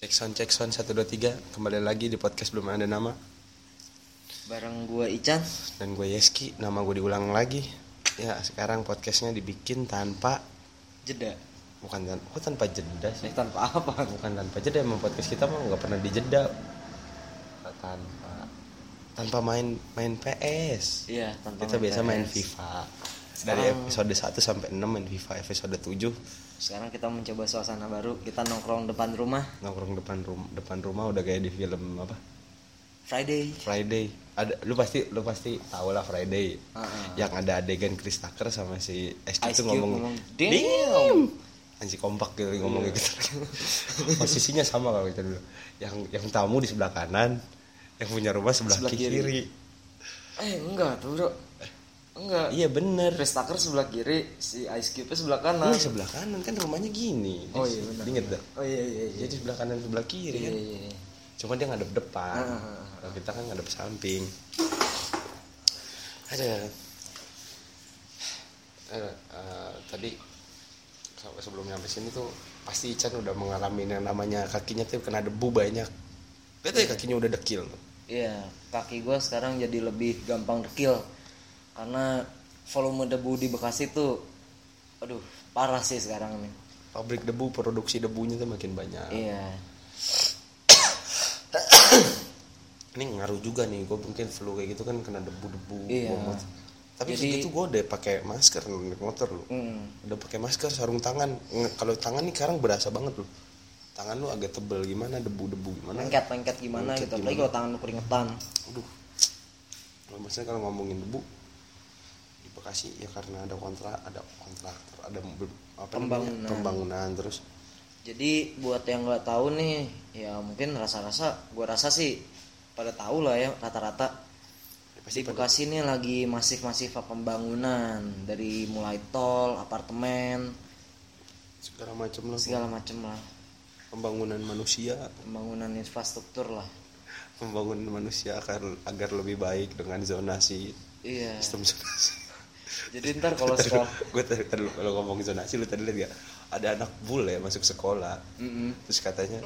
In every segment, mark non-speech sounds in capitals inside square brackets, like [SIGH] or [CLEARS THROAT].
Cek sound, cek sound, 1, 2, 3 Kembali lagi di podcast Belum Ada Nama. Bareng gua Ican. Dan gue Yeski, nama gue diulang lagi. Ya sekarang podcastnya dibikin tanpa Jeda. Bukan tan oh, tanpa jeda sih? Eh tanpa apa? Bukan tanpa jeda, emang podcast kita mah nggak pernah dijeda. Tanpa Tanpa main main PS Iya tanpa Kita biasa main PS. Dari Sekarang- episode 1 sampai 6 main FIFA Episode 7 Sekarang kita mencoba suasana baru. Kita nongkrong depan rumah. Nongkrong depan, rum depan rumah udah kayak di film apa? Friday. Friday. Ada lu pasti lu pasti tahu lah Friday. Ah, yang ada adegan Chris Tucker sama si tuh Cube ngomong, ngomong, "Damn." anjing kompak gitu ngomong Iya. gitu. [LAUGHS] Posisinya sama kalau kita dulu. Yang yang tamu di sebelah kanan yang punya rumah sebelah, Sebelah kiri. kiri. Eh enggak tuh bro Enggak. Iya bener. Chris Tucker sebelah kiri Si Ice Cube sebelah kanan. Ini sebelah kanan. Kan rumahnya gini. Oh iya benar inget dah Oh iya iya iya. Jadi sebelah kanan sebelah kiri Iya kan? iya iya. Cuma dia ngadep depan. Ah, ah, ah. kalau kita kan ngadep samping. Ada. Ada eh, tadi sampai sebelum nyampe sini tuh pasti Ican udah mengalami yang namanya kakinya tuh kena debu banyak. Lihat ya kakinya udah dekil Iya, kaki gua sekarang jadi lebih gampang dekil karena volume debu di Bekasi tuh, aduh parah sih sekarang nih. pabrik debu produksi debunya tuh makin banyak Iya, ini ngaruh juga nih gue mungkin flu kayak gitu kan kena debu-debu Iya. motor. tapi Jadi- segitu gue udah pakai masker naik motor lu Mm. udah pakai masker sarung tangan kalau tangan nih sekarang berasa banget loh tangan lu agak tebel gimana debu-debu gimana lengket lengket gimana Lengket gitu. Gimana? kalau tangan lu keringetan. aduh maksudnya kalau ngomongin debu di Bekasi ya karena ada kontrak ada kontraktor ada apa namanya, Pembangunan. pembangunan terus Jadi buat yang nggak tahu nih, ya mungkin rasa-rasa, gua rasa sih pada tahu lah ya rata-rata. ya pasti Di pada- Bekasi ini lagi masif-masif pembangunan dari mulai tol, apartemen, segala macam lah segala macem lah, pembangunan manusia pembangunan infrastruktur lah. pembangunan manusia agar agar lebih baik dengan zonasi Iya. sistem zonasi Jadi ntar kalau sekolah, gue tadi, tadi lu- kalau ngomong zonasi lu tadi lihat gak? Ada anak bule masuk sekolah. Mm-mm. terus katanya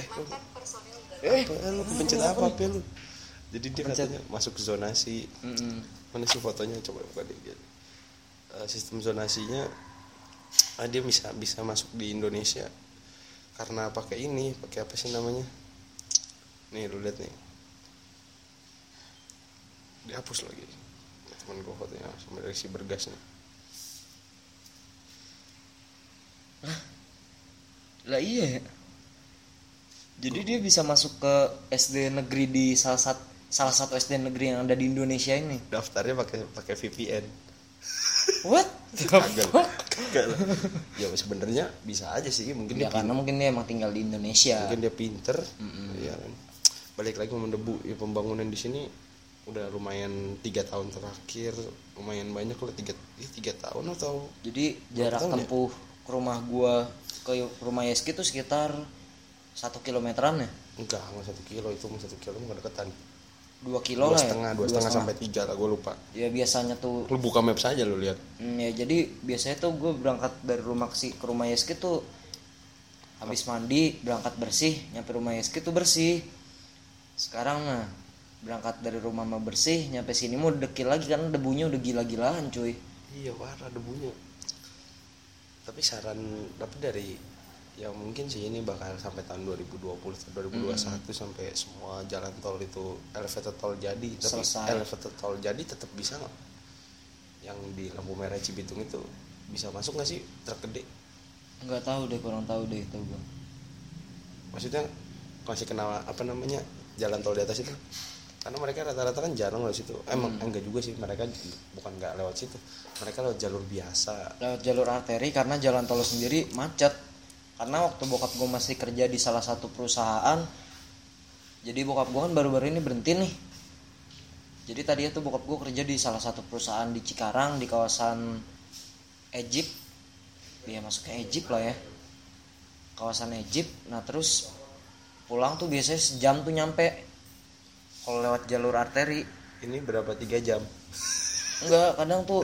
eh lu, eh apa, lu pencet apa apa? Lu? Jadi dia katanya masuk zonasi Mm-mm. mana sih fotonya? Coba buka deh. Eh, sistem zonasinya ah, dia bisa bisa masuk di Indonesia. Karena pakai ini pakai apa sih namanya? Nih lu lihat nih. Dihapus lagi teman gue fotonya sama dari si bergas nih. Lah iya ya. Jadi dia bisa masuk ke SD negeri di salah satu salah satu SD negeri yang ada di Indonesia ini. daftarnya pakai pakai VPN What? [LAUGHS] kagak ya sebenarnya bisa aja sih mungkin Ya dia karena mungkin dia emang tinggal di Indonesia. mungkin dia pinter. Ya kan. Balik lagi ngomong debu ya pembangunan di sini udah lumayan tiga tahun terakhir lumayan banyak lah tiga tiga tahun atau Jadi jarak ya? tempuh ke rumah gua ke rumah Yeski itu sekitar satu kilometeran ya, enggak nggak satu kilo itu satu kilo nggak deketan. Dua kilo dua lah ya. setengah dua setengah sampai tiga lah gue lupa. Ya biasanya tuh lu buka map saja lu lihat. Hmm, ya jadi biasanya tuh gue berangkat dari rumah si- ke rumah Yeski tuh habis mandi berangkat bersih nyampe rumah Yeski tuh bersih. Sekarang nah berangkat dari rumah mah bersih nyampe sini mau dekil lagi karena debunya udah gila-gilaan cuy. Iya parah debunya. Tapi saran tapi dari ya mungkin sih ini bakal sampai tahun 2020 atau 2021 sampai semua jalan tol itu elevated tol jadi. Tapi Selesai. elevated tol jadi tetap bisa nggak? Yang di lampu merah Cibitung itu bisa masuk nggak sih truk gede? Nggak tahu deh kurang tahu deh itu gue maksudnya masih kenal apa namanya jalan tol di atas itu karena mereka rata-rata kan jarang lewat situ. Emang enggak juga sih mereka bukan nggak lewat situ. Mereka lewat jalur biasa. Lewat jalur arteri karena jalan tol sendiri macet. Karena waktu bokap gue masih kerja di salah satu perusahaan jadi bokap gue kan baru-baru ini berhenti nih. Jadi tadi itu bokap gue kerja di salah satu perusahaan di Cikarang di kawasan Egypt. Dia masuk ke Egypt lah ya. Kawasan Egypt. Nah terus pulang tuh biasanya sejam tuh nyampe kalau lewat jalur arteri. Ini berapa? Tiga jam? Enggak kadang tuh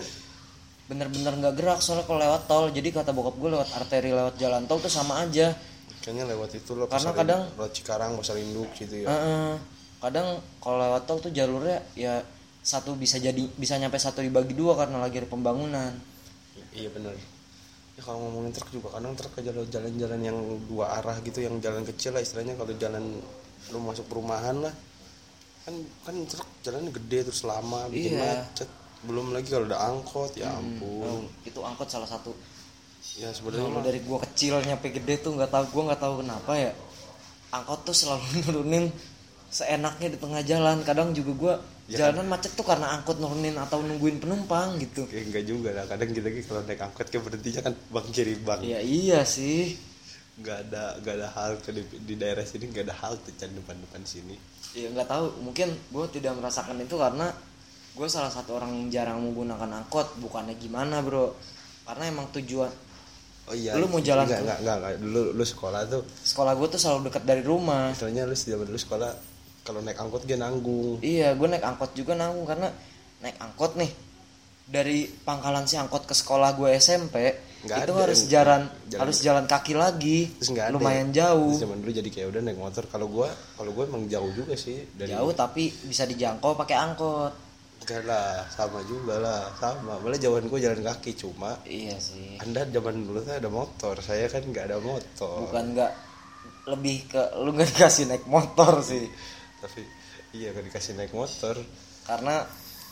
bener-bener nggak gerak soalnya kalau lewat tol. Jadi kata bokap gue lewat arteri lewat jalan tol tuh sama aja. Kayaknya lewat itu loh Karena kadang- lewat Cikarang pasar induk gitu ya. Heeh. kadang kalau lewat tol tuh jalurnya ya satu bisa jadi bisa nyampe satu dibagi dua karena lagi ada pembangunan. I- iya bener. Ya kalau ngomongin truk juga kadang truk ke jalan- jalan-jalan yang dua arah gitu yang jalan kecil lah istilahnya kalau jalan lu masuk perumahan lah kan kan truk jalannya gede terus lama bikin Iya. macet. Belum lagi kalau ada angkot ya Oh, ampun. Itu angkot salah satu. Ya sebenarnya kalau dari gua kecil nyampe gede tuh nggak tahu gua nggak tahu kenapa ya. Angkot tuh selalu [LAUGHS] nurunin seenaknya di tengah jalan. Kadang juga gua Ya. jalanan macet tuh karena angkot nurunin atau nungguin penumpang gitu. Kayak enggak juga lah. Kadang kita kalau naik angkot kayak berhentinya kan bang kiri bang. Iya iya sih. Nggak ada nggak ada halte di, di daerah sini nggak ada halte kan depan depan sini ya nggak tahu. Mungkin gue tidak merasakan itu karena gue salah satu orang yang jarang menggunakan angkot bukannya gimana bro. Karena emang tujuan. Oh iya Lu mau jalan nggak ke- nggak nggak nggak. dulu lu sekolah tuh. Sekolah gue tuh selalu dekat dari rumah. Istilahnya lu setiap dulu sekolah kalau naik angkot dia nanggung. Iya gue naik angkot juga nanggung karena naik angkot nih. Dari pangkalan si angkot ke sekolah gue SMP Nggak itu ada harus yang- jalan, jalan- harus jalan kaki lagi. Terus nggak ada. Lumayan ya. jauh. Terus zaman dulu jadi kayak udah naik motor. Kalau gua kalau gua emang jauh juga sih dari jauh tapi bisa dijangkau pakai angkot. Enggak lah sama juga lah sama. Malah jauhan gua jalan kaki cuma iya sih. Anda zaman dulu tuh ada motor saya kan nggak ada motor. Bukan nggak lebih ke lu nggak dikasih naik motor sih. Tapi iya kan dikasih naik motor. Karena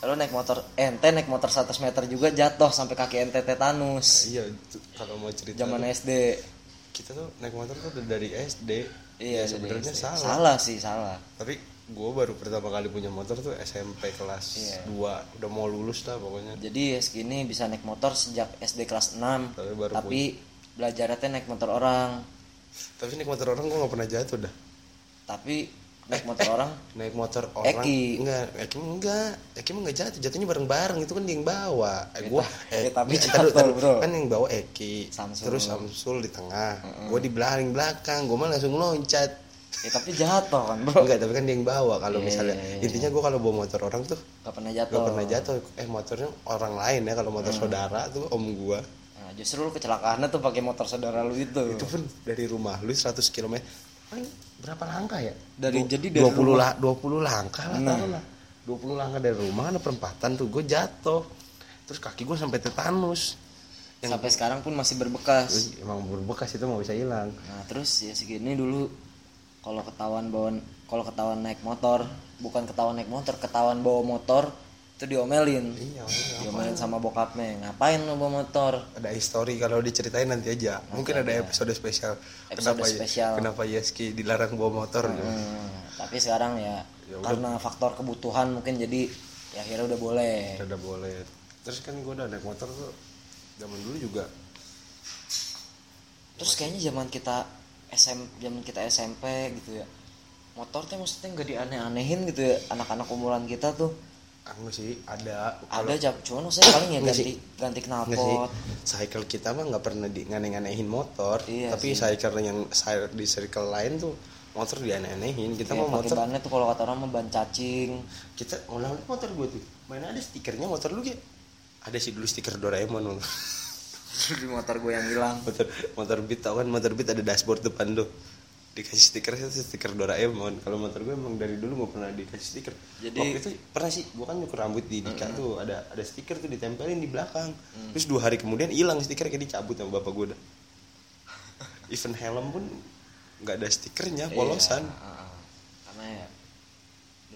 lu naik motor ente naik motor 100 meter juga jatuh sampai kaki ente tetanus. Iya kalau mau cerita zaman tuh, SD kita tuh naik motor tuh dari SD iya Ya, sebenarnya salah. Salah sih salah. Tapi gue baru pertama kali punya motor tuh SMP kelas Iya. 2 udah mau lulus lah pokoknya. Jadi ya segini bisa naik motor sejak SD kelas 6 Tapi baru tapi belajarnya naik motor orang. Tapi naik motor orang gue gak pernah jatuh dah. Tapi naik motor orang. Naik motor orang. Eki. enggak Eki enggak. Eki mah enggak jatuh jatuhnya bareng-bareng. Itu kan dia yang bawa. Eh, gua ta- eh, tapi jatuh, taruh. bro. kan yang bawa Eki. Samsul. terus Samsul di tengah. Gua di belakang belakang. Gua mah langsung loncat. Ya tapi jatuh kan bro. Enggak tapi kan dia yang bawa. Kalau Iya, misalnya iya, iya. intinya gua kalau bawa motor orang tuh gak pernah jatuh. gak pernah jatuh. Eh motornya orang lain ya. Kalau motor saudara tuh om gua. Nah, justru lu kecelakaannya tuh pakai motor saudara lu itu. Itu pun dari rumah lu 100 km berapa langkah ya? Dari- Du- jadi dari 20 rumah- lah 20 langkah lah Nah. lah 20 langkah dari rumah ada perempatan tuh gue jatuh. Terus kaki gue sampai tetanus. Yang sampai sekarang pun masih berbekas. Emang berbekas itu mau bisa hilang. Nah terus ya segini dulu. Kalau ketahuan bawa kalau ketahuan naik motor bukan ketahuan naik motor ketahuan bawa motor itu diomelin. Iya iya. diomelin sama bokapnya. Ngapain lu bawa motor? Ada histori kalau diceritain nanti aja. Mungkin ada episode spesial. Episode kenapa spesial. kenapa Yeski dilarang bawa motor Hmm, tapi sekarang ya, Ya udah. karena faktor kebutuhan mungkin jadi ya akhirnya udah boleh. Udah boleh. Terus kan gue udah naik motor tuh zaman dulu juga. Terus kayaknya zaman kita SM zaman kita SMP gitu ya motornya maksudnya nggak dianeh-anehin gitu ya anak-anak umuran kita tuh aku sih ada ada jam cuman maksudnya [COUGHS] paling ya Nggak ganti sih. ganti knalpot cycle kita mah nggak pernah di ngane-nganehin motor, Iya tapi sih. cycle yang di circle lain tuh motor dianeh-anehin. Kita Kayak mau motor, bannya tuh kalau kata orang mah ban cacing kita ulang motor gue tuh, mana ada stikernya motor lu gitu? Ada sih dulu stiker Doraemon. [LAUGHS] Di motor gue yang hilang motor motor beat tau kan motor beat ada dashboard depan tuh dikasih stiker itu stiker Doraemon kalau motor gue emang dari dulu nggak pernah dikasih stiker. Jadi- waktu itu pernah sih gue kan nyukur rambut di Dika tuh ada ada stiker tuh ditempelin di belakang. Terus dua hari kemudian hilang stiker kayak dicabut sama bapak gue dah. [LAUGHS] Even helm pun nggak ada stikernya polosan. Iya, uh-uh. karena ya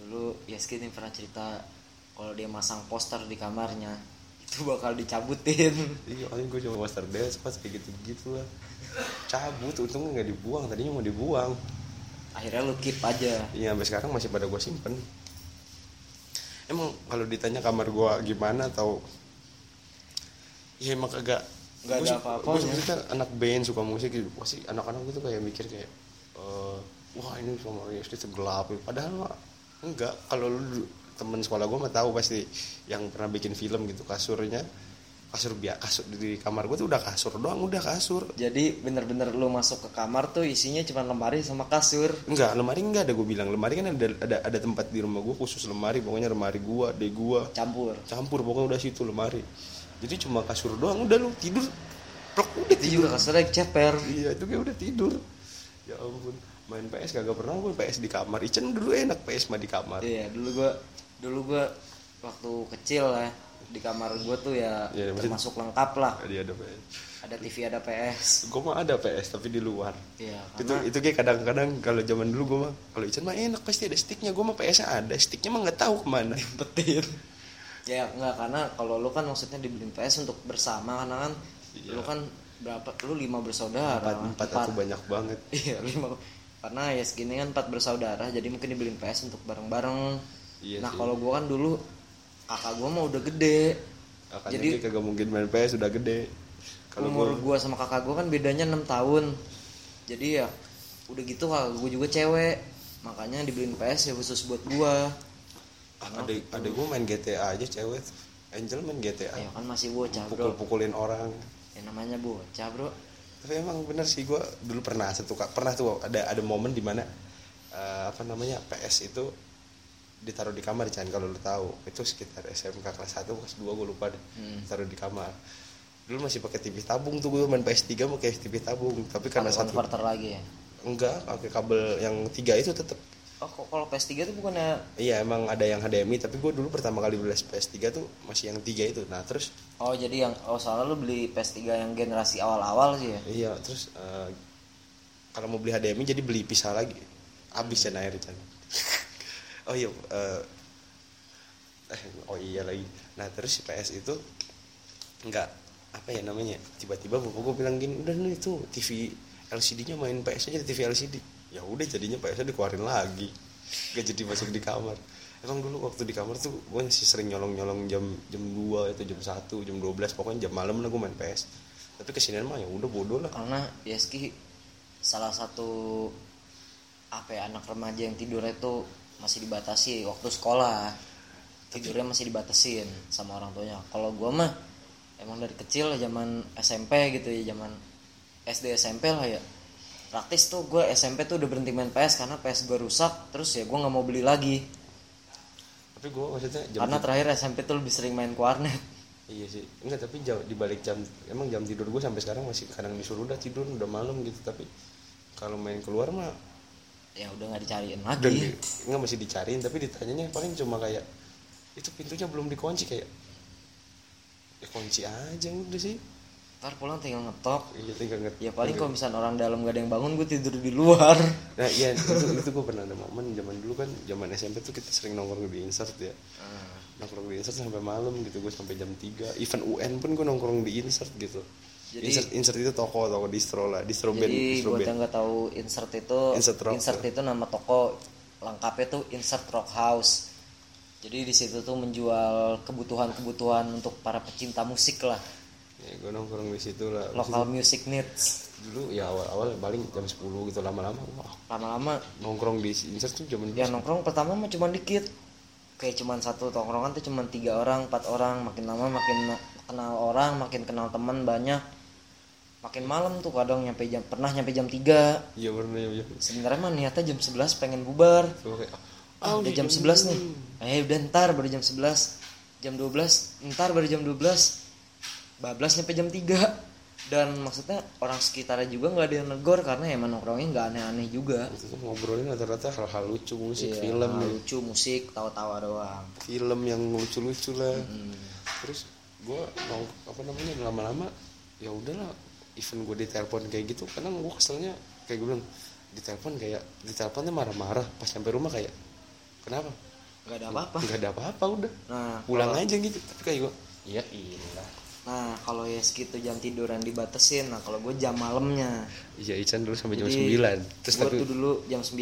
dulu Yaski ini pernah cerita kalau dia masang poster di kamarnya itu bakal dicabutin iya paling gue cuma master dance pas kayak gitu gitu lah cabut untungnya nggak dibuang tadinya mau dibuang akhirnya lu keep aja Iya sampai sekarang masih pada gue simpen. Emang kalau ditanya kamar gue gimana atau ya emang kagak Nggak ada sih- apa-apanya. gua sebenarnya kan anak band suka musik gitu. Pasti anak-anak gitu kayak mikir kayak eh, wah ini sama SD gelap. Padahal mah enggak. Kalau lu temen sekolah gue mah tahu pasti yang pernah bikin film gitu kasurnya kasur biak kasur di kamar gue tuh udah kasur doang udah kasur jadi bener-bener lu masuk ke kamar tuh isinya cuma lemari sama kasur Enggak, lemari enggak ada gue bilang. Lemari kan ada ada ada tempat di rumah gue khusus lemari, pokoknya lemari gua, de gua, campur campur pokoknya udah situ lemari. Jadi cuma kasur doang udah lu tidur. Plok udah tidur. juga kasurnya ceper Iya, itu kayak udah tidur. ya ampun main PS kagak pernah gue PS di kamar Icen dulu enak PS mah di kamar iya dulu gua dulu gua waktu kecil ya di kamar gua tuh ya Iya, maksud- termasuk lengkap lah. Dia ada PS ada TV ada PS gue mah ada PS tapi di luar. Iya itu itu kayak kadang-kadang kalau zaman dulu gue mah kalau Icen mah enak pasti ada sticknya. Gue mah PS ada sticknya mah nggak tahu ke mana. [LAUGHS] Petir. Ya enggak karena kalau lu kan maksudnya dibeliin PS untuk bersama karena kan Iya. lu kan berapa lu lima bersaudara. Empat, empat aku banyak banget. [LAUGHS] Iya lima. Karena ya segini kan empat bersaudara jadi mungkin dibeliin PS untuk bareng-bareng Iya nah kalau gua kan dulu kakak gua mah udah gede. Makanya Jadi- kagak mungkin main PS udah gede. Kalau umur gue gua sama kakak gua kan bedanya enam tahun. Jadi ya udah gitu kakak gua juga cewek. Makanya dibeliin PS ya khusus buat gua. Ada ada gue main GTA aja cewek. Angel main GTA ya kan masih bocah bro. Pukul-pukulin orang. Ya namanya bocah bro. Tapi emang bener sih gue dulu pernah satu pernah tuh ada ada momen di mana eh, apa namanya PS itu ditaruh di kamar Chan kalau lu tahu. Itu sekitar SMK kelas 1 kelas 2 gue lupa deh. Hmm. taruh di kamar. Dulu masih pakai TV tabung tuh gue main PS3 pakai TV tabung. Tapi karena satu converter lagi ya? Enggak pakai kabel yang tiga itu tetap oh kalau PS3 itu bukannya iya emang ada yang HDMI tapi gue dulu pertama kali beli PS3 tuh masih yang tiga itu. Nah terus oh jadi yang oh soalnya lu beli PS3 yang generasi awal-awal sih ya? Iya, terus eh, kalau mau beli HDMI jadi beli pisah lagi. Habis ya air Chan. [LAUGHS] oh iya, eh, oh iya lagi. Nah terus si PS itu nggak apa ya namanya? Tiba-tiba bapak gue bilang gini, udah nih tuh TV LCD-nya main PS aja di TV LCD. Ya udah jadinya PS-nya dikeluarin lagi. Gak jadi masuk di kamar. Emang dulu waktu di kamar tuh gue masih sering nyolong-nyolong jam jam 2 itu jam 1, jam 12 pokoknya jam malam lah gue main PS. Tapi kesinian mah ya udah bodoh lah. karena Yeski salah satu apa ya anak remaja yang tidurnya itu masih dibatasi waktu sekolah. Tidurnya masih dibatasin sama orang tuanya. Kalau gua mah emang dari kecil zaman SMP gitu ya zaman SD SMP lah ya. Praktis tuh gue SMP tuh udah berhenti main PS karena PS gue rusak terus ya gue nggak mau beli lagi. Tapi gue maksudnya jam karena terakhir SMP tuh lebih sering main ke warnet. Iya sih, enggak tapi jam di balik jam emang jam tidur gue sampai sekarang masih kadang disuruh udah tidur udah malam gitu. Tapi kalau main keluar mah ya udah nggak dicariin dan lagi enggak masih dicariin tapi ditanyanya paling cuma kayak itu pintunya belum dikunci kayak ya kunci aja udah sih. Ntar pulang tinggal ngetok. Iya tinggal nget ya paling kalau misalnya orang dalam gak ada yang bangun gue tidur di luar. [LAUGHS] Nah iya itu itu gue pernah ada momen zaman dulu kan zaman SMP tuh kita sering nongkrong di insert ya. Nongkrong di insert sampai malam gitu gue sampai jam 3 event UN pun gue nongkrong di insert gitu Jadi- insert insert itu toko toko distro lah distro band jadi distro buat band. yang nggak tahu insert itu Insert Rock, itu nama toko lengkapnya tuh insert rock house. Jadi di situ tuh menjual kebutuhan-kebutuhan untuk para pecinta musik lah. Ya gue nongkrong di situ lah. Local music needs. Dulu ya awal-awal paling jam 10 gitu lama-lama. Wah. Lama-lama. Nongkrong di insert tuh zaman ya nongkrong pertama mah cuma dikit. Kayak cuman satu tongkrongan tuh cuma tiga orang empat orang. Makin lama makin na- kenal orang makin kenal teman banyak makin malam tuh kadang nyampe jam pernah nyampe jam 3 iya bener ya, ya. sebenarnya mah niatnya jam 11 pengen bubar. Gua kayak ah udah jam 11 nih. Eh udah ntar baru jam 11 jam 12 ntar baru jam 12 bablas nyampe jam 3 dan maksudnya orang sekitarnya juga nggak ada yang negor karena emang nongkrongnya nggak aneh-aneh juga. Ngobrolin rata-rata hal-hal lucu musik Iya, film hal lucu musik tawa-tawa doang. Film yang lucu-lucu lah. Hmm. terus gue nong apa namanya lama-lama ya udahlah event gue ditelepon kayak gitu kadang gue keselnya kayak gue bilang ditelepon kayak diteleponnya marah-marah pas sampai rumah kayak kenapa? Nggak ada apa-apa. Nggak ada apa-apa udah. Nah pulang kalau- aja gitu tapi kayak gue iya iya nah kalau ya segitu jam tiduran dibatesin nah kalau gue jam malamnya. Iya Ican dulu sampai jam Jadi, 9 terus gue tapi tuh dulu jam 9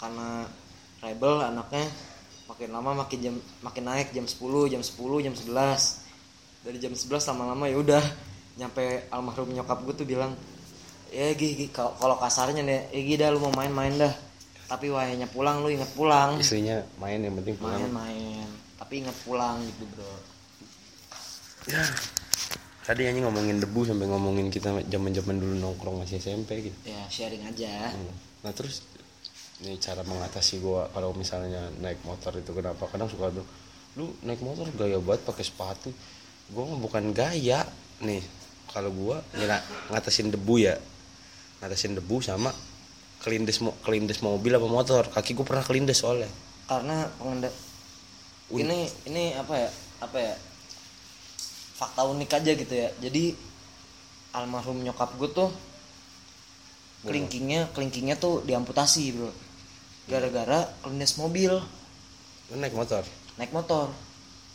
karena rebel anaknya makin lama makin jam makin naik jam 10 jam 10 jam 11 dari jam 11 lama-lama ya udah nyampe almarhum nyokap gue tuh bilang ya Gi, Gi, kalau kasarnya deh ya Gi dah lu mau main-main dah. Tapi wayanya pulang lu inget pulang. Istrinya main yang penting pulang. Main-main tapi inget pulang gitu bro. Ya tadi hanya ngomongin debu sampai ngomongin kita zaman zaman dulu nongkrong masih SMP gitu. Ya sharing aja. Hmm. nah terus ini cara mengatasi gua kalau misalnya naik motor itu kenapa? Kadang suka bilang lu naik motor gaya banget pakai sepatu. Gua mah bukan gaya nih kalau gua ngila- ngatasin debu ya. Ngatasin debu sama kelindes mo kelindes mobil apa motor. Kaki gue pernah kelindes soalnya. Karena pengendara ini ini apa ya apa ya fakta unik aja gitu ya. Jadi almarhum nyokap gue tuh kelingkingnya kelingkingnya tuh diamputasi bro. Gara-gara kelindes mobil. Naik motor? Naik motor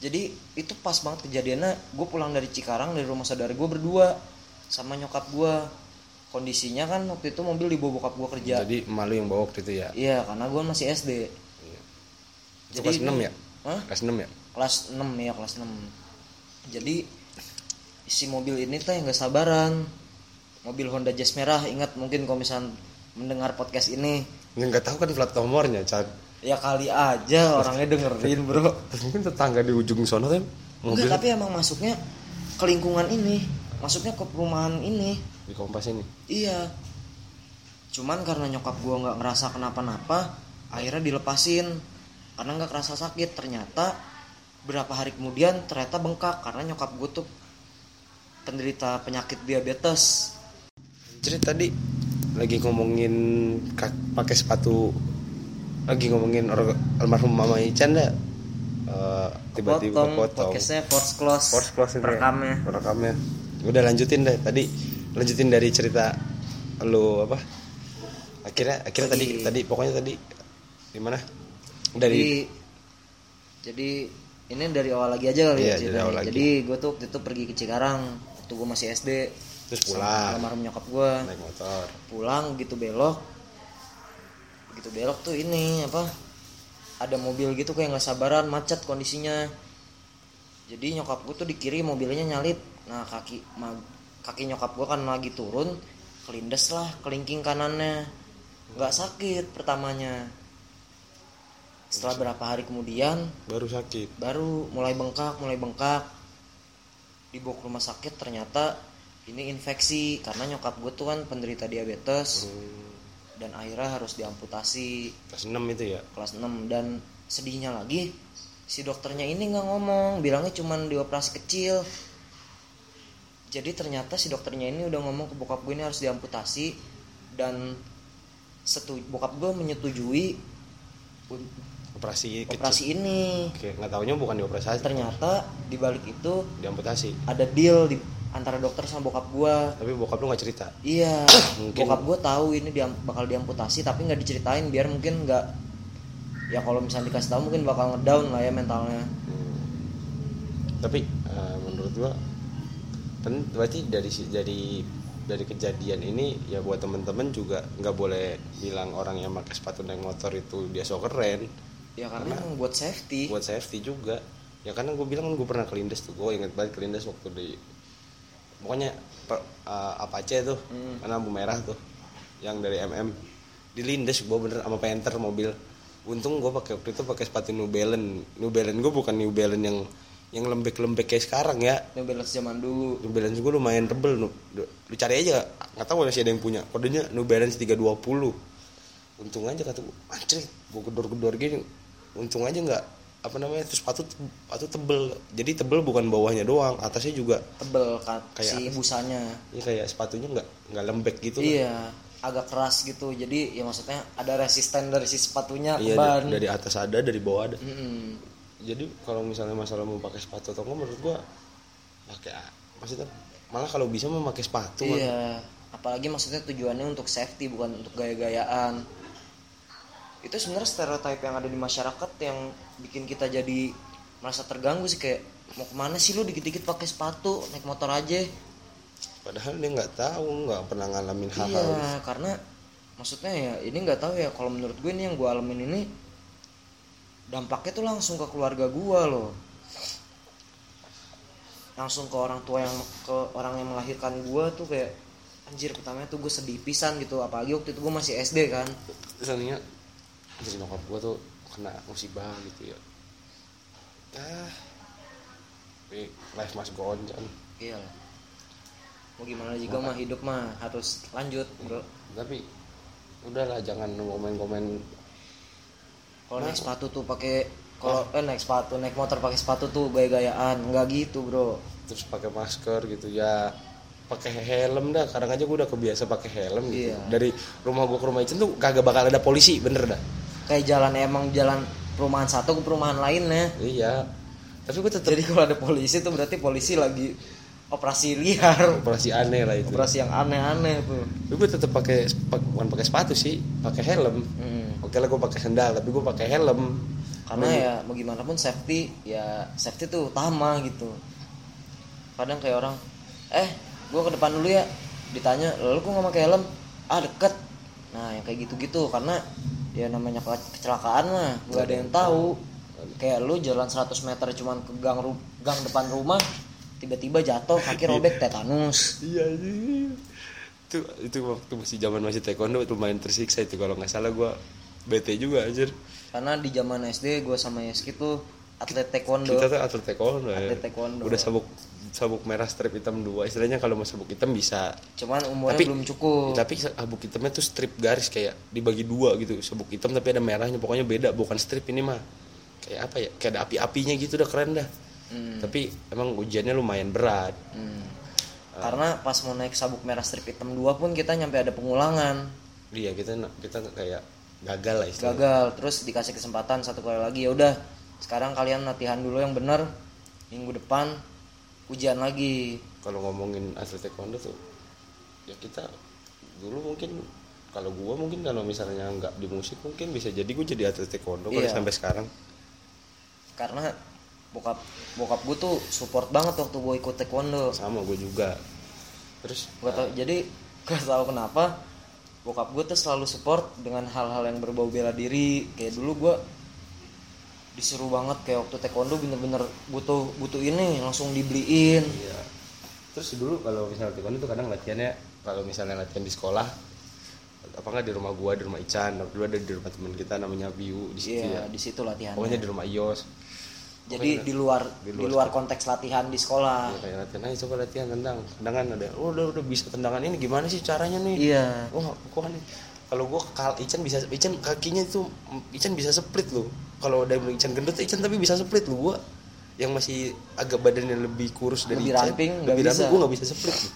jadi itu pas banget kejadiannya. Gue pulang dari Cikarang dari rumah saudara gue berdua sama nyokap gue kondisinya kan waktu itu mobil dibawa bokap gue kerja. Jadi malu yang bawa waktu itu ya? Iya karena gue masih SD Itu kelas ini- 6 ya? Hah? kelas 6 ya? Kelas 6 ya kelas 6 jadi si mobil ini tuh yang gak sabaran. Mobil Honda Jazz merah. Ingat mungkin kalau misalnya mendengar podcast ini. Nggak tahu kan plat nomornya Chan ya kali aja orangnya dengerin bro. Mungkin tetangga di ujung sono kan mobil Enggak, tapi emang masuknya ke lingkungan ini. Masuknya ke perumahan ini. Di kompas ini? Iya. Cuman karena nyokap gua nggak ngerasa kenapa-napa akhirnya dilepasin. Karena nggak kerasa sakit. Ternyata berapa hari kemudian ternyata bengkak karena nyokap gue tuh penderita penyakit diabetes. Jadi tadi lagi ngomongin pakai sepatu lagi ngomongin orang almarhum mama Ican dah Eh, tiba-tiba potong potong podcastnya force close Force close ini ya. rekamnya rekamnya udah lanjutin deh tadi lanjutin dari cerita lu apa? Akhirnya akhirnya tadi Tadi- tadi pokoknya tadi gimana jadi dari jadi ini dari awal lagi aja kali Iya, ya dari awal lagi. jadi gue tuh waktu itu pergi ke Cikarang waktu gue masih SD terus pulang. almarhum nyokap gue naik motor. Pulang gitu belok gitu belok tuh ini apa ada mobil gitu kayak nggak sabaran macet kondisinya. Jadi nyokap gue tuh di kiri mobilnya nyalip nah kaki ma- kaki nyokap gue kan lagi turun kelindes lah kelingking kanannya. Nggak sakit pertamanya. Setelah berapa hari kemudian baru sakit. baru mulai bengkak mulai bengkak. Dibawa ke rumah sakit ternyata ini infeksi karena nyokap gue tuh kan penderita diabetes. Hmm, dan akhirnya harus diamputasi. Kelas 6 itu ya? Kelas 6 dan sedihnya lagi si dokternya ini nggak ngomong. Bilangnya cuman dioperasi kecil. Jadi ternyata si dokternya ini udah ngomong ke bokap gue ini harus diamputasi. Dan setu bokap gue menyetujui operasi kecil. operasi ini. Oke, nggak taunya bukan dioperasi ternyata di balik itu diamputasi. ada deal di antara dokter sama bokap gua. Tapi bokap lu nggak cerita? Iya [CLEARS THROAT] Mungkin- bokap gua tahu ini dia bakal diamputasi tapi nggak diceritain biar mungkin nggak ya kalau misalnya dikasih tahu mungkin bakal ngedown lah ya mentalnya. Hmm. tapi eh, menurut gua pen- berarti dari dari dari kejadian ini ya buat temen-temen juga nggak boleh bilang orang yang pakai sepatu naik motor itu dia so keren. Ya karena emang buat safety. buat safety juga. Ya karena gue bilang kan gue pernah kelindes tuh. Gue inget banget kelindes waktu di pokoknya per- eh, Apache tuh Hmm. karena lampu merah tuh yang dari MM dilindes gue bener sama Panther mobil. Untung gue pakai waktu itu pakai sepatu New Balance. New Balance gue bukan New Balance yang yang lembek-lembek kayak sekarang ya. Yang balance zaman dulu. New Balance gue lumayan tebel lu, lu cari aja nggak tahu masih ada yang punya. Kodenya New Balance 320 untung aja kata gue anjir gue gedor-gedor gini. Untung aja nggak apa namanya terus sepatu sepatu tebel jadi tebel bukan bawahnya doang atasnya juga tebel kan Kayak si busanya ya kayak sepatunya nggak nggak lembek gitu iya agak keras gitu jadi ya maksudnya ada resisten dari si sepatunya iya ban da- dari atas ada dari bawah ada Mm-mm. jadi kalau misalnya masalah mau pakai sepatu atau enggak menurut gua pakai maksudnya malah kalau bisa mau pakai sepatu kan. Iya, apalagi maksudnya tujuannya untuk safety bukan untuk gaya-gayaan. Itu sebenarnya stereotip yang ada di masyarakat yang bikin kita jadi merasa terganggu sih kayak mau ke mana sih lu? Dikit-dikit pakai sepatu naik motor aja. padahal dia nggak tahu nggak pernah ngalamin hal-hal Iya, karena maksudnya ya ini nggak tahu ya kalau menurut gue ini yang gue alamin ini dampaknya tuh langsung ke keluarga gue loh. Langsung ke orang tua yang ke orang yang melahirkan gue tuh kayak anjir pertamanya tuh gue sedih pisan gitu. Apalagi waktu itu gue masih SD kan. Misalnya dari nyokap gua tuh kena musibah gitu ya. Ah. Tapi life must go on kan iya lah. mau gimana juga mah hidup mah harus lanjut bro. Tapi udahlah jangan komen-komen kalau naik sepatu tuh pakai kalau eh naik sepatu naik motor pakai sepatu tuh gaya-gayaan. Nggak gitu bro. Terus pakai masker gitu ya. Pakai helm dah. Kadang aja gue udah kebiasa pakai helm gitu. Iya. dari rumah gue ke rumah Icen tuh kagak bakal ada polisi bener dah kayak jalan emang jalan perumahan satu ke perumahan lainnya. Iya. Tapi gue tetap jadi kalau ada polisi tuh berarti polisi lagi operasi liar. Operasi aneh lah itu. Operasi yang aneh-aneh tuh. Tapi gue tetap pakai pak- bukan pakai sepatu sih pakai helm. Hmm. oke lah gue pakai sendal tapi gue pakai helm. Karena ya mau gimana pun safety ya safety tuh utama gitu. Kadang kayak orang eh gua ke depan dulu ya. Ditanya lalu kok nggak pakai helm? Ah deket. Nah yang kayak gitu-gitu karena ya namanya ke- kecelakaan mah nggak ada yang tahu kayak lu jalan 100 meter cuman ke gang ru- gang depan rumah tiba-tiba jatuh kaki robek tetanus iya iya. itu itu waktu masih zaman masih taekwondo lumayan tersiksa itu kalau nggak salah gue bete juga anjir karena di zaman SD gua sama Yeski tuh atlet taekwondo kita tuh atlet taekwondo ya. Atlet taekwondo. udah sabuk sabuk merah strip hitam dua istilahnya kalau mau sabuk hitam bisa cuman umurnya Tapi- belum cukup tapi sabuk hitamnya tuh strip garis kayak dibagi dua gitu sabuk hitam tapi ada merahnya pokoknya beda bukan strip ini mah kayak apa ya kayak ada api-apinya gitu udah keren dah Hmm. tapi emang ujiannya lumayan berat Hmm. Karena pas mau naik sabuk merah strip hitam 2 pun kita nyampe ada pengulangan. iya kita kita kayak gagal lah istilahnya Gagal, terus dikasih kesempatan satu kali lagi ya udah. Sekarang kalian latihan dulu yang bener. Minggu depan ujian lagi. kalau ngomongin atlet taekwondo tuh ya kita dulu mungkin kalau gua mungkin kalau misalnya nggak di musik mungkin bisa jadi gua jadi atlet taekwondo kalau Iya. sampai sekarang Karena bokap bokap gue tuh support banget waktu gue ikut taekwondo. sama gue juga terus Gak tau, jadi [LAUGHS] gak tau kenapa bokap gue tuh selalu support dengan hal-hal yang berbau bela diri. Kayak dulu gue disuruh banget kayak waktu taekwondo bener-bener butuh butuh ini langsung dibeliin. Iya. Terus dulu kalau misalnya taekwondo tuh kadang latihannya kalau misalnya latihan di sekolah apa nggak di rumah gua, di rumah Ican, dulu ada di rumah teman kita namanya Biu di situ Iya, ya. di situ latihannya. Pokoknya di rumah Ios. Jadi di luar di di luar luar, konteks latihan di sekolah. Ya, kayak latihan aja coba latihan tendang. Tendangan ada. Oh, udah udah bisa tendangan ini gimana sih caranya nih? Iya. Wah, kok nih. Kalau gua kal Ican bisa Ican kakinya itu Ican bisa split loh. Kalau bilang Ican gendut Ican tapi bisa split loh gua yang masih agak badannya lebih kurus dari Lebih Ican, ramping, lebih ramping, gua nggak bisa split loh.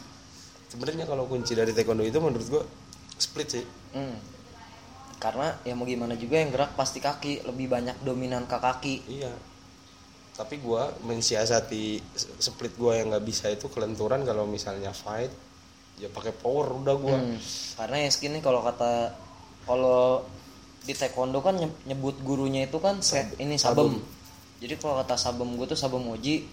Sebenarnya kalau kunci dari taekwondo itu menurut gua split sih. Hmm. Karena ya mau gimana juga yang gerak pasti kaki, lebih banyak dominan ke kaki. Iya. Tapi gua mensiasati split gua yang nggak bisa itu kelenturan kalau misalnya fight ya pakai power udah gua. Hmm. Karena ya segini kalau kata kalau di taekwondo kan nye- nyebut gurunya itu kan se- ini sabem. Jadi kalau kata sabem gue tuh sabem moji.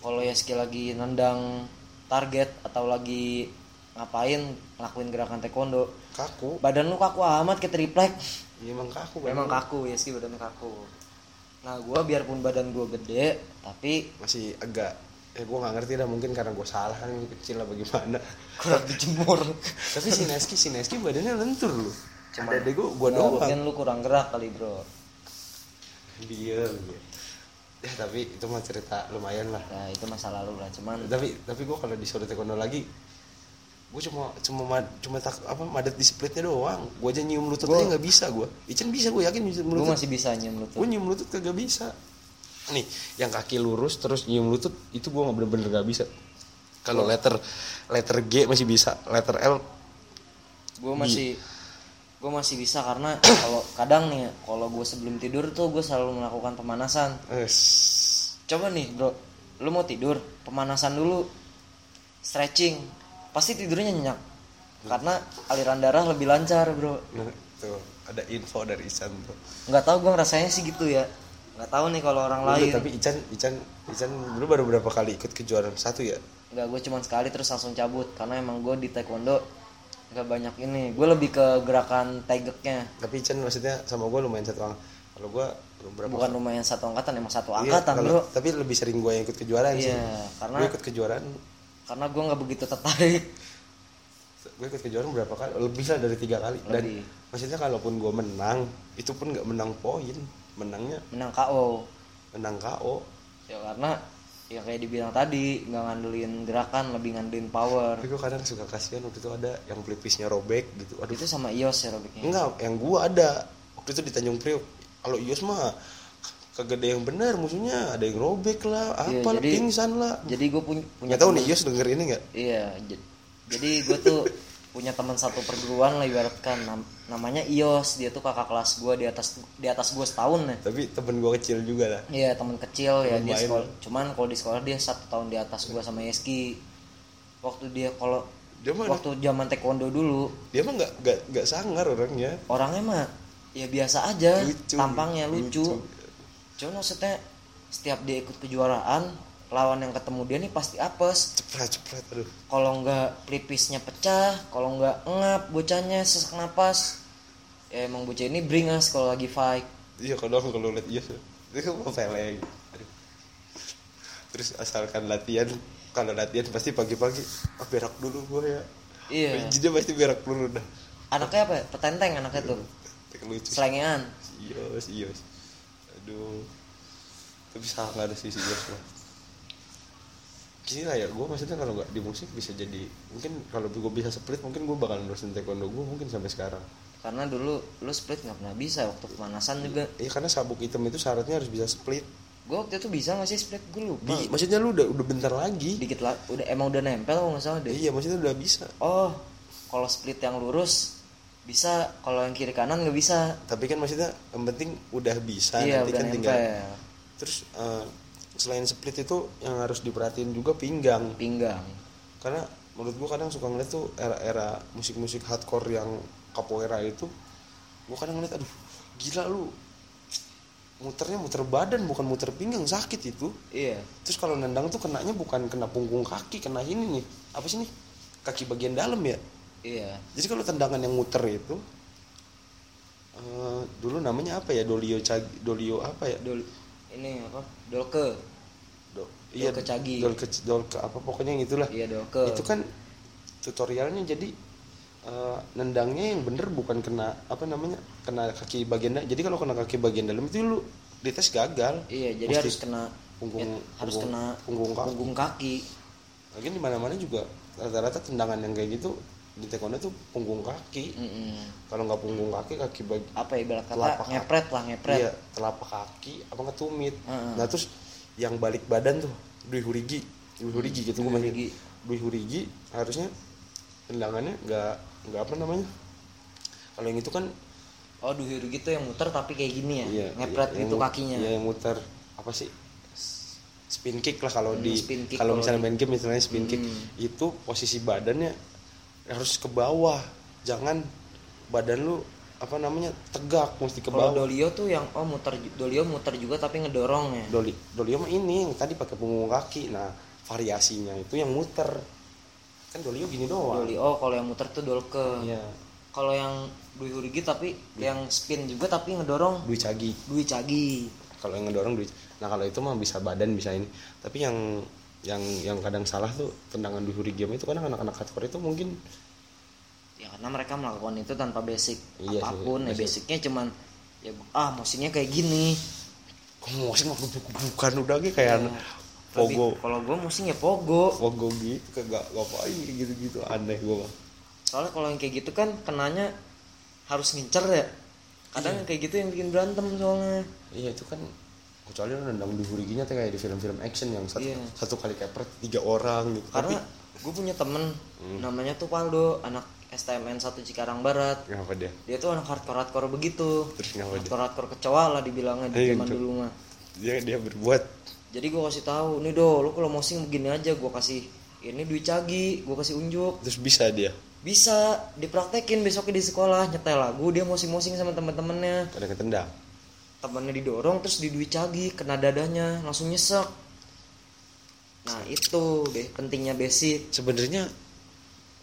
Kalau ya skill lagi nendang target atau lagi ngapain ngelakuin gerakan taekwondo, Kaku. badan lu kaku amat ke triplek. Ya, emang kaku. Memang kaku ya sih badannya kaku. Nah gua biarpun badan gua gede, tapi Masih agak eh gua nggak ngerti dah mungkin karena gua salah kan kecil lah bagaimana. [LAUGHS] kurang dijemur. Tapi si Neski si Neski badannya lentur loh. Cuma- Ada gua gua Nah, doang. mungkin lu kurang gerak kali bro. Dia. Ya tapi itu mah cerita lumayan lah. Nah itu masa lalu lah. Cuman Tapi tapi gua kalau disuruh taekwondo lagi gue cuma cuma mad- cuma tak apa madet di splitnya doang gue aja nyium lutut Gua- aja nggak bisa gue Ican bisa gue yakin gue lutut masih bisa nyium lutut. gue nyium lutut kagak bisa nih yang kaki lurus terus nyium lutut itu gue nggak bener-bener gak bisa kalau letter letter G masih bisa letter L Gue masih gue masih bisa karena [COUGHS] kalau kadang nih kalau gue sebelum tidur tuh gue selalu melakukan pemanasan. es Coba nih bro, lu mau tidur pemanasan dulu, stretching, pasti tidurnya nyenyak. Karena aliran darah lebih lancar bro. nah, tuh ada info dari Ican tuh Nggak tahu gue ngerasanya sih gitu ya. Nggak tahu nih kalau orang lain. tapi Ican Ican Ican dulu baru berapa kali ikut kejuaraan satu ya Nggak gue cuman sekali terus langsung cabut karena emang gue di taekwondo nggak banyak ini. Gue lebih ke gerakan tegeknya. tapi Ican maksudnya sama gue lumayan satu orang kalau gue berapa Bukan lumayan satu angkatan emang satu Iya, angkatan kalau- bro. tapi lebih sering gue yang ikut kejuaraan sih Iya, karena gue ikut kejuaraan karena gue nggak begitu tertarik. gue ikut kejuaraan berapa kali lebih lah dari tiga kali dan Lebih. maksudnya kalaupun gue menang itu pun nggak menang poin menangnya? Menang KO. menang KO Ya karena ya kayak dibilang tadi nggak ngandelin gerakan lebih ngandelin power. tapi gue kadang suka kasihan waktu itu ada yang pelipisnya robek gitu. Aduh Itu sama Ios ya robeknya. enggak yang gue ada. Waktu itu di Tanjung Priok. Kalau Ios mah ada yang benar musuhnya. Ada yang robek lah Iya, apa jadi- pingsan lah. jadi gue punya punya tahu nih Yos denger ini nggak? Iya jadi gue tuh punya teman satu perguruan lah ibaratkan namanya Ios dia tuh kakak kelas gue di atas di atas gue setahun ya tapi temen gue kecil juga lah Iya teman kecil ya Temen dia main. sekolah. Cuman kalau di sekolah dia satu tahun di atas gua sama Yeski. Waktu dia kalau waktu zaman taekwondo dulu dia mah nggak nggak nggak sangar orangnya orangnya mah ya biasa aja, Lucu. tampangnya lucu. Lucu. Cuman maksudnya setiap dia ikut kejuaraan lawan yang ketemu dia nih pasti apes. cepret cepret aduh Kalau nggak pelipisnya pecah, kalau nggak ngap bocahnya sesak napas. Ya emang bocah ini beringas kalau lagi fight. iya kalau kalau lihat Yos dia kan mau peleng terus asalkan latihan kalau latihan pasti pagi-pagi ah berak dulu gue ya Iya. jadi pasti berak dulu dah Anaknya apa? ya? Petenteng anaknya tuh. Tek lucu Selengean. Yos Yos aduh tapi sangar sih si Yos mah gini lah ya gue maksudnya kalau nggak di musik bisa jadi mungkin kalau gue bisa split mungkin gue bakal nerusin taekwondo gue mungkin sampai sekarang. Karena dulu lu split nggak pernah bisa waktu pemanasan juga. Iya karena sabuk hitam itu syaratnya harus bisa split. Gue waktu itu bisa nggak sih split? Gue lupa. Di, maksudnya lu udah udah bentar lagi. Dikit lah udah emang udah nempel kalau nggak salah deh. Iya maksudnya udah bisa. Oh kalau split yang lurus bisa. Kalau yang kiri kanan nggak bisa. Tapi kan maksudnya yang penting udah bisa iya nanti udah kan nempel. Tinggal terus eh, selain split itu yang harus diperhatiin juga pinggang. Pinggang. Karena menurut gua kadang suka ngeliat tuh era-era musik-musik hardcore yang capoeira itu gua kadang ngeliat aduh gila lu. Muternya muter badan bukan muter pinggang sakit itu. Iya. Terus kalau nendang tuh kenanya bukan kena punggung kaki kena ini nih. Apa sih nih? Kaki bagian dalam ya? Iya. Jadi kalau tendangan yang muter itu eh, dulu namanya apa ya? Dolio cagi dolio apa ya? Dol ini apa? Dolke. Do- Dolke cagi. dolke dolke apa pokoknya yang itulah. Iya dolke. Itu kan tutorialnya jadi eh, nendangnya yang bener bukan kena apa namanya kena kaki bagian dalam jadi kalau kena kaki bagian dalam itu lu dites gagal. Iya jadi Mesti harus kena punggung ya, harus punggung- kena punggung kaki. punggung kaki. Lagian di mana-mana juga rata-rata tendangan yang kayak gitu di taekwondo tuh punggung kaki Mm-mm. kalau nggak punggung kaki kaki bagi apa ya ibarat kata Telapak kaki. ngepret lah ngepret iya telapak kaki apa nggak tumit Heeh. nah terus yang balik badan tuh dui hurigi dui hurigi gitu Dui gue manggil. hurigi. dui hurigi harusnya tendangannya nggak nggak apa namanya kalau yang itu kan oh duhiru gitu yang muter tapi kayak gini ya iya ngepret yang gitu kakinya iya yang muter apa sih spin kick lah kalau Hmm, di kalau misalnya main game misalnya spin kick Hmm. itu posisi badannya harus ke bawah jangan badan lu apa namanya tegak mesti ke kalau bawah dolio tuh yang oh muter dolio muter juga tapi ngedorong ya Doli Dolio mah ini yang tadi pakai punggung kaki. Nah, variasinya itu yang muter. Kan Dolio gini doang. dolio oh kalau yang muter tuh dolke Iya. kalau yang dui hurigi tapi yang spin juga tapi ngedorong Dui cagi. dui cagi Kalau yang ngedorong dui. Nah, kalau itu mah bisa badan bisa ini. Tapi yang yang yang kadang salah tuh tendangan dui hurigame itu kadang anak-anak hardcore itu mungkin ya karena mereka melakukan itu tanpa basic Iya sih, apa pun. Ya basic. basicnya cuman ya ah musiknya kayak gini. Kok musik mah bukan udah gitu kayak Ya, pogo. kalau gue musik ya pogo. Pogo gitu kagak ngapain kayak gitu-gitu. Aneh mah. soalnya kalau yang kayak gitu kan kenanya harus ngincer ya. Kadang yang kayak gitu yang bikin berantem soalnya. Iya itu kan kecuali lu nendang dui huriginya tuh kayak di film-film action yang satu, Iya. satu kali kepret tiga orang gitu. karena gue punya temen Hmm. namanya tuh Paldo anak STMN 1 Cikarang Barat Tapi kenapa dia? dia tuh anak hardcore hardcore begitu Terus kenapa dia? hardcore hardcore kecoa lah dibilangnya di Iya, zaman gitu. dulu mah dia dia berbuat jadi gue kasih tahu nih do lu kalau mosing begini aja gue kasih ini duit cagi gue kasih unjuk terus bisa dia bisa dipraktekin besoknya di sekolah nyetel lagu dia mosing-mosing sama teman-temannya kadang ketendang temannya didorong terus di duit cagi kena dadanya langsung nyesek. Nah itu deh pentingnya basic. Sebenarnya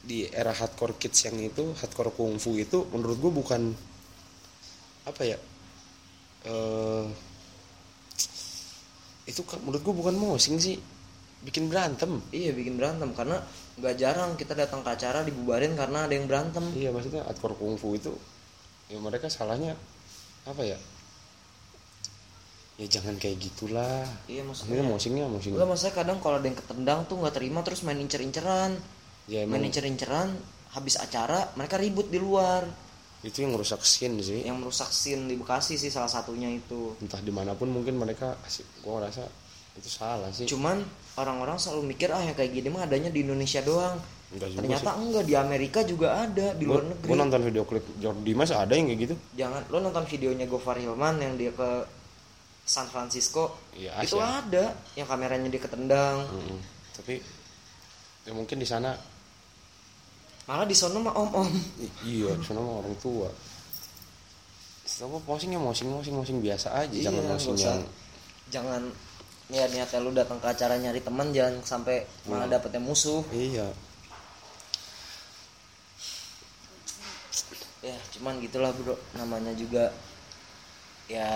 di era hardcore kids yang itu hardcore kungfu itu menurut gue bukan apa ya eh itu kan menurut gue bukan mosing sih bikin berantem. Iya bikin berantem karena nggak jarang kita datang ke acara dibubarin karena ada yang berantem. Iya maksudnya hardcore kungfu itu ya mereka salahnya apa ya ya jangan kayak gitulah. Iya maksudnya. Maksudnya mosingnya mosing Enggak maksudnya kadang kalau ada yang ketendang tuh nggak terima terus main incer-inceran. Ya main emang. incer-inceran habis acara mereka ribut di luar. Itu yang merusak scene sih. Yang merusak scene di Bekasi sih salah satunya itu. Entah di mana pun mungkin mereka asik gue ngerasa itu salah sih. Cuman orang-orang selalu mikir ah yang kayak gini mah adanya di Indonesia doang. Enggak juga ternyata enggak di Amerika juga ada di luar negeri. gue nonton video klip George Dimas ada yang kayak gitu? Jangan lo nonton videonya Gofar Hilman yang dia ke San Francisco Iya, itu ada yang kameranya dia ketendang. Mm-mm. tapi ya mungkin di sana malah di sono mah om om iya di sana mah orang tua. Setelah posingnya mosing mosing mosing biasa aja jangan Iya, mosing nggak usah. yang jangan niat niatnya lu datang ke acara nyari teman jangan sampai malah Hmm. dapetnya musuh. Iya. Ya cuman gitulah bro. Namanya juga ya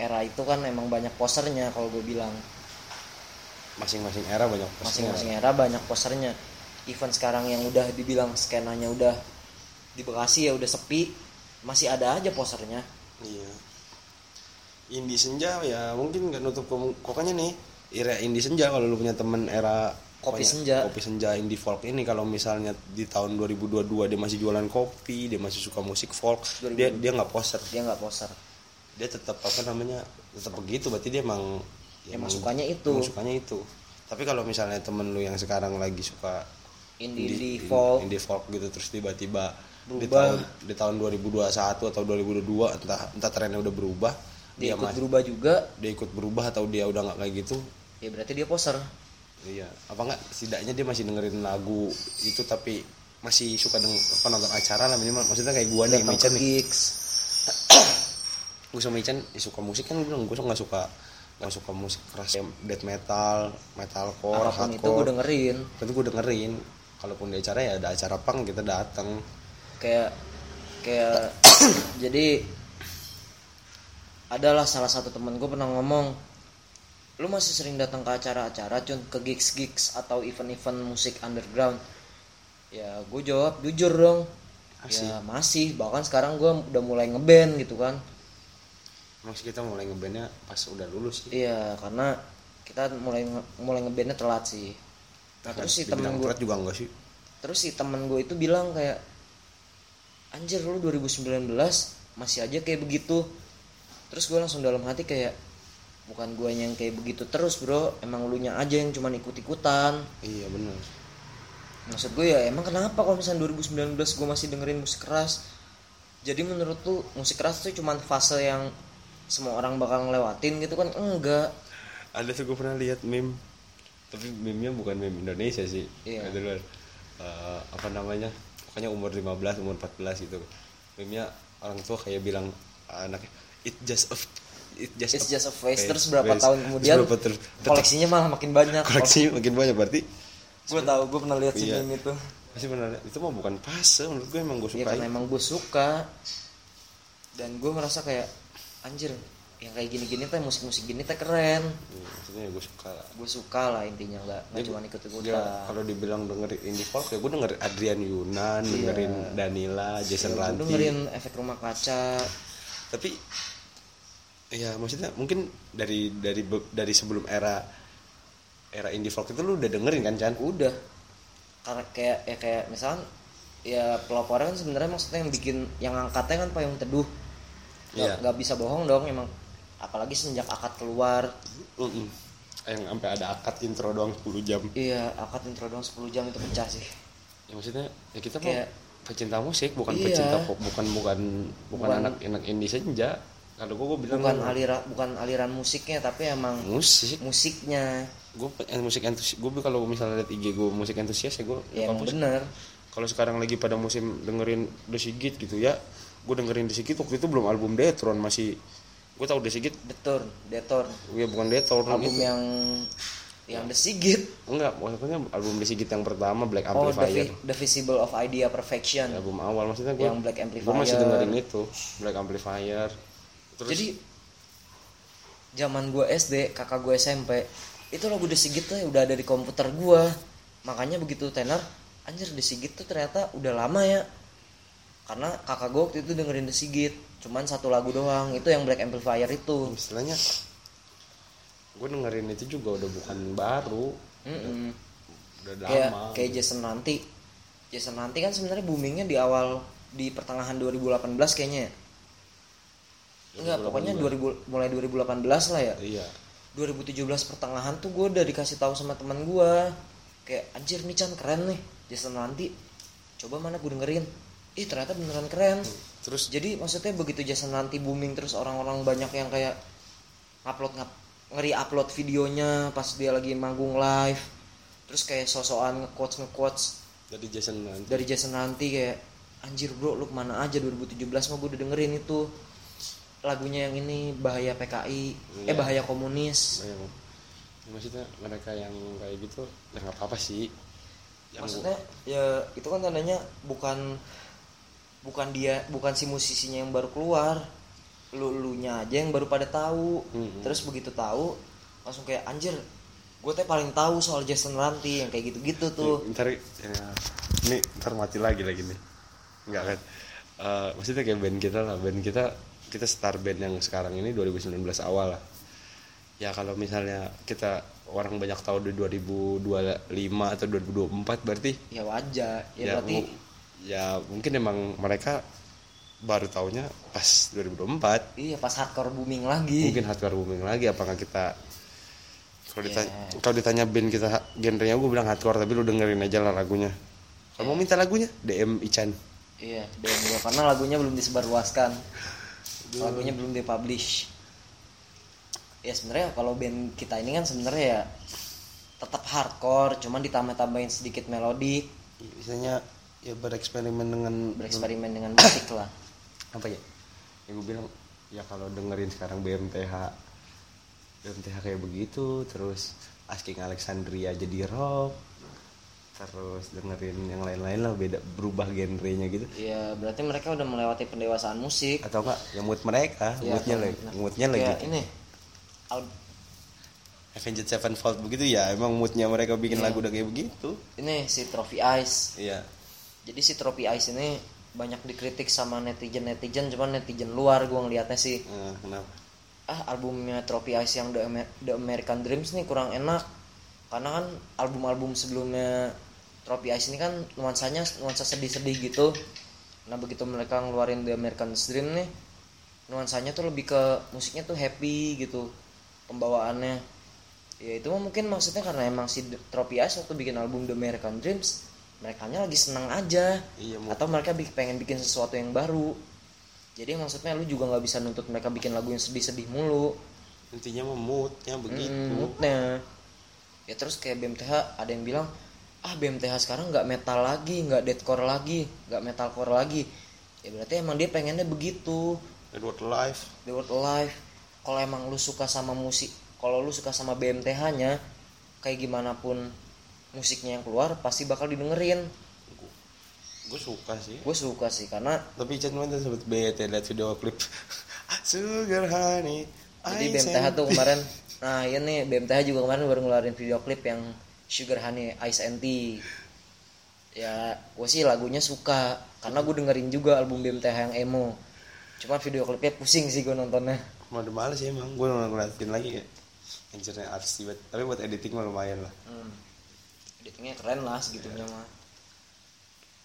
era itu kan emang banyak posernya kalau gue bilang masing-masing era banyak posnya. masing-masing era banyak posernya event sekarang yang udah dibilang skenanya udah di Bekasi ya udah sepi masih ada aja posernya Iya. Indi senja ya mungkin nggak nutup pokoknya nih era Indi senja kalau lu punya temen era Kopi pokoknya senja. kopi senja indie folk ini kalau misalnya di tahun 2022 dia masih jualan kopi dia masih suka musik folk 2022. dia dia nggak poser dia nggak poser dia tetap apa namanya tetap begitu berarti dia emang Emang sukanya itu. emang sukanya itu. Tapi kalau misalnya temen lu yang sekarang lagi suka Indie- indie in- folk. indie folk gitu terus tiba-tiba di tahun di tahun 2021 atau 2022 entah entah trennya udah berubah dia, ikut masih- berubah juga. dia ikut berubah atau dia udah nggak kayak gitu? Ya berarti dia poser. Iya. Apa nggak setidaknya dia masih dengerin lagu itu tapi masih suka deng apa nonton acara lah minimal. Maksudnya kayak gua nih ke nih. gigs gue sama Michan ya suka musik kan gue bilang gue nggak suka nggak suka musik keras yang death metal metalcore apa pun itu gue hardcore dengerin. Itu gue dengerin. Kalaupun di acara ya ada acara pang kita datang kayak kayak [COUGHS] jadi adalah salah satu temen gue pernah ngomong lu masih sering datang ke acara-acara cun ke gigs gigs atau event-event musik underground? Ya gue jawab jujur dong. Masih. ya masih. Bahkan sekarang gue udah mulai ngeband gitu kan Maksud kita mulai ngebandnya pas udah lulus sih. Iya karena kita mulai mulai ngebandnya telat sih. Nah, terus si temen gue juga enggak sih? Terus si temen gue itu bilang kayak anjir lu 2019 masih aja kayak begitu. Terus gue langsung dalam hati kayak bukan gue yang kayak begitu terus bro. Emang lu nya aja yang cuman ikut ikutan iya bener. Maksud gue ya emang kenapa kalau misalnya 2019 gue masih dengerin musik keras? Jadi menurut tuh musik keras tuh cuman fase yang semua orang bakal ngelewatin gitu kan? Enggak. Ada tuh gue pernah lihat meme. Tapi meme-nya bukan meme Indonesia sih. Iya. Ada luar. Eh, apa namanya? Pokoknya umur 15 umur 14 gitu. Meme-nya orang tua kayak bilang anaknya it just a it just it's a just a phase, terus berapa phase. tahun Terus kemudian berapa ter- koleksinya malah makin banyak. Koleksinya makin banyak berarti gue tahu gue pernah lihat si Iya. meme itu. Masih benar itu mah bukan fase menurut gue emang gue ya suka karena emang gue suka. Dan gue merasa kayak anjir yang kayak gini-gini teh musik-musik gini teh keren. Iya, maksudnya gue suka. Lah gue suka lah intinya nggak nggak cuma ikut ikutan kalau dibilang dengerin indie folk ya gue dengerin Adrian Yunan dengerin Danila Jason gue Ranti dengerin efek rumah kaca. Tapi ya maksudnya mungkin dari dari dari sebelum era era indie folk itu lu udah dengerin kan Chan? Udah. Karena kayak ya kayak misalnya ya pelopornya kan sebenarnya maksudnya yang bikin yang angkatnya kan payung teduh nggak nggak bisa bohong dong emang. Apalagi sejak akad keluar. Mm-mm. yang sampai ada akad intro doang 10 jam. Iya akad intro doang 10 jam itu pecah sih. Ya maksudnya ya kita Kayak- mau pecinta musik bukan Iya. pecinta pop bukan bukan bukan Bukan- anak anak indie senja. Kalau gue gue bilang bukan kan, aliran bukan aliran musiknya tapi emang musik. musiknya. Gue musik entusias gue kalau misalnya liat IG gue musik entusias ya gue ya emang bener. Kalau sekarang lagi pada musim dengerin The Sigit gitu ya gue dengerin The Sigit waktu itu belum album Detron masih gue tahu The Sigit. Detor Detor ya bukan Detron album itu. yang yang The Sigit. Enggak maksudnya album The Sigit yang pertama Black oh The, Amplifier. Vi- The Visible of Idea Perfection. Album awal maksudnya gue Yang Black gue Amplifier. masih dengerin itu Black Amplifier. Terus jadi zaman gue SD kakak gue SMP itu lagu The Sigit tuh udah ada di komputer gue makanya begitu tenar anjir The Sigit tuh ternyata udah lama ya karena kakak gue waktu itu dengerin The Sigit cuman satu lagu doang itu yang Black Amplifier itu. Istilahnya gue dengerin itu juga udah bukan baru. Mm-mm. udah kayak lama kayak Jason Ranti Jason Ranti kan sebenarnya boomingnya di awal di pertengahan 2018 kayaknya ya. Enggak, pokoknya 2000 mulai 2018 lah ya. iya. 2017 pertengahan tuh gue udah dikasih tahu sama teman gue kayak anjir nih Chan keren nih Jason Ranti coba mana gue dengerin ih ternyata beneran keren. Terus? Jadi maksudnya begitu Jason Ranti booming terus orang-orang banyak yang kayak upload ngap ngeri upload videonya pas dia lagi manggung live. Terus kayak sosokan nge-quotes nge-quotes. Dari Jason nanti. Dari Jason Ranti kayak anjir bro lu ke mana aja? 2017 mah gue udah dengerin itu. Lagunya yang ini bahaya PKI eh Iya. bahaya komunis. Bayang. Ya, maksudnya mereka yang kayak gitu ya nggak apa-apa sih. Yang maksudnya ya itu kan tandanya bukan bukan dia bukan si musisinya yang baru keluar. Lu lu nya aja yang baru pada tahu. Mm-mm. terus begitu tahu langsung kayak anjir gue teh paling tahu soal Jason Ranti yang kayak gitu-gitu tuh. ntar ya, ini ntar mati lagi lagi nih. Nggak kan? Eh, maksudnya kayak band kita lah. Band kita kita star band yang sekarang ini 2019 awal lah. Ya kalau misalnya kita orang banyak tahu di 2025 atau 2024 berarti ya wajar. Ya, ya, berarti ya mungkin emang mereka baru taunya pas 2024 iya pas hardcore booming lagi. Mungkin hardcore booming lagi apakah kita kalau ditanya Yeah. kalau ditanya band kita genrenya gue bilang hardcore tapi lu dengerin aja lah lagunya. Kalau mau minta lagunya DM Ican. Iya dan gua karena lagunya belum disebarluaskan. Lagunya belum dipublish. Ya sebenarnya kalau band kita ini kan sebenarnya ya tetap hardcore cuman ditambah-tambahin sedikit melodik misalnya ya bereksperimen dengan bereksperimen dengan musik lah. [CLEARS THROAT] Apa ya? Yang gue bilang ya kalau dengerin sekarang BMTH BMTH kayak begitu terus Asking Alexandria jadi rock terus dengerin yang lain-lain lah beda berubah genrenya gitu. Ya berarti mereka udah melewati pendewasaan musik. Atau enggak yang mood mereka Ya, moodnya lagi moodnya lagi kayak ini al- Avenged Sevenfold begitu ya emang moodnya mereka bikin Iya. lagu udah kayak begitu. Ini si Trophy Ice. Iya jadi si Trophy Ice ini banyak dikritik sama netizen netizen cuman netizen luar gua ngeliatnya sih. Nah, kenapa? Ah albumnya Trophy Ice yang The, Amer- The American Dreams nih kurang enak. Karena kan album-album sebelumnya Trophy Ice ini kan nuansanya nuansa sedih-sedih gitu. Nah begitu mereka ngeluarin The American Dream nih nuansanya tuh lebih ke musiknya tuh happy gitu pembawaannya. Ya itu mungkin maksudnya karena emang si Trophy Ice waktu bikin album The American Dreams mereka lagi senang aja. Iya atau mereka pengen bikin sesuatu yang baru. Jadi maksudnya lu juga nggak bisa nuntut mereka bikin lagu yang sedih-sedih mulu. Intinya mah moodnya begitu. Mm, moodnya. Ya terus kayak BMTH ada yang bilang ah BMTH sekarang nggak metal lagi nggak deathcore lagi nggak metalcore lagi. Ya berarti emang dia pengennya begitu. Edward Life. The world alive kalau emang lu suka sama musik kalau lu suka sama BMTH nya kayak gimana pun musiknya yang keluar pasti bakal didengerin. Gue suka sih. Gue suka sih karena tapi Ican mana sebut bete lihat video klip. [LAUGHS] Sugar Honey Jadi BMTH tuh kemarin [LAUGHS] Nah iya nih BMTH juga kemarin baru ngeluarin video klip yang Sugar Honey Ice and Tea. Ya gue sih lagunya suka Karena gue dengerin juga album BMTH yang emo. Cuma video klipnya pusing sih gue nontonnya. Mau udah males sih emang gue ngeliatin lagi kayak anjirnya artsy banget tapi buat editing mah lumayan lah. Hmm. Editingnya keren lah segitunya mah.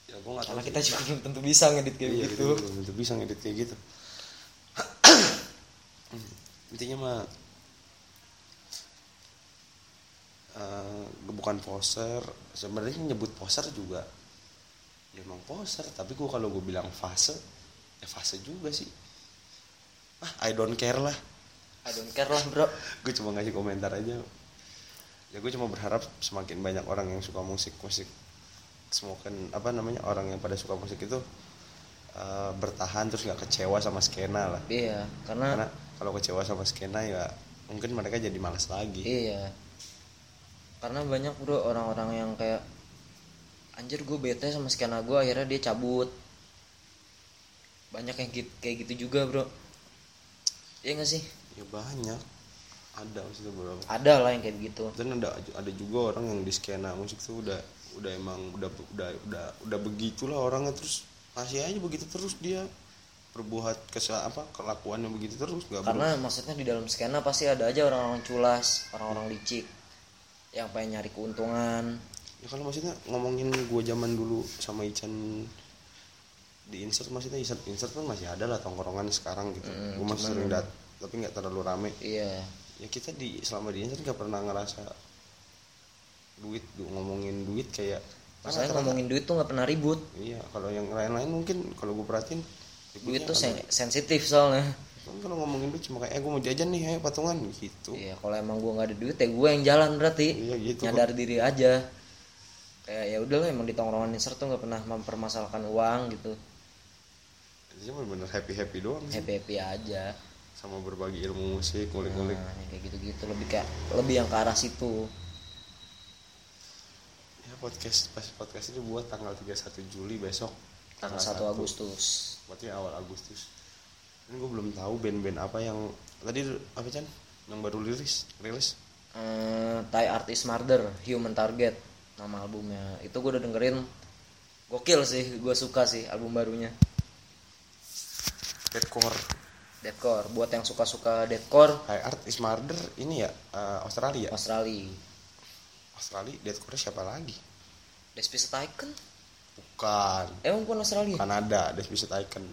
Ya gue tahu Karena kita juga belum tentu bisa ngedit kayak iya, gitu. kita belum tentu bisa ngedit kayak gitu. [CLEARS THROAT] Intinya mah eh, bukan poser sebenarnya nyebut poser juga. Ya emang poser tapi gue kalau gue bilang fase ya fase juga sih. Ah I don't care lah. I don't care lah bro. [LAUGHS] Gue cuma ngasih komentar aja ya gue cuma berharap semakin banyak orang yang suka musik musik semakin apa namanya orang yang pada suka musik itu eh, bertahan terus nggak kecewa sama skena lah Iya karena karena kalau kecewa sama skena ya mungkin mereka jadi malas lagi Iya. Karena banyak bro orang-orang yang kayak anjir gue bete sama skena gue akhirnya dia cabut. Banyak yang kayak gitu juga bro. Iya gak sih? ya banyak ada maksudnya beberapa Ada lah yang kayak begitu. dan ada ada juga orang yang di skena musik tuh udah udah emang udah udah udah udah begitulah orangnya terus masih aja begitu terus dia berbuat kesal apa kelakuan yang begitu terus nggak. Karena maksudnya di dalam skena pasti ada aja orang-orang culas, orang-orang licik yang pengen nyari keuntungan. ya kalau maksudnya ngomongin gue zaman dulu sama Ican di insert maksudnya insert insert pun masih ada lah tongkrongan sekarang gitu Mm, gue masih sering dat tapi nggak terlalu rame iya ya kita di selama di insert nggak pernah ngerasa duit du- ngomongin duit kayak Masalahnya rata-rata- ngomongin duit tuh nggak pernah ribut. Iya kalau yang lain-lain mungkin kalau gue perhatiin duit ributnya tuh karena- sen- sensitif soalnya. Kan kalau ngomongin duit cuma kayak eh gue mau jajan nih ayo patungan gitu. Iya kalau emang gue nggak ada duit ya gue yang jalan berarti. Iya, gitu. nyadar diri aja. Kayak ya udahlah emang di tongkrongan insert tuh nggak pernah mempermasalahkan uang gitu. Jadi bener-bener happy happy doang happy happy aja sama berbagi ilmu musik ngulik-ngulik. Nah, kayak gitu gitu lebih kayak lebih yang ke arah situ. Ya podcast pas podcast itu buat tanggal 31 Juli besok. Tanggal 1 Agustus. Berarti awal Agustus. Ini gue belum tahu band-band apa yang tadi apa Chan? Yang baru rilis rilis. Eh Thai Artist Murder Human Target nama albumnya. Itu gue udah dengerin. Gokil sih gue suka sih album barunya. Deadcore deathcore buat yang suka-suka deathcore High Art is Murder ini ya eh, Australia? Australia. Australia Deadcore siapa lagi? Despicit Icon? Bukan. Emang bukan Australia? Kanada Despicit Icon.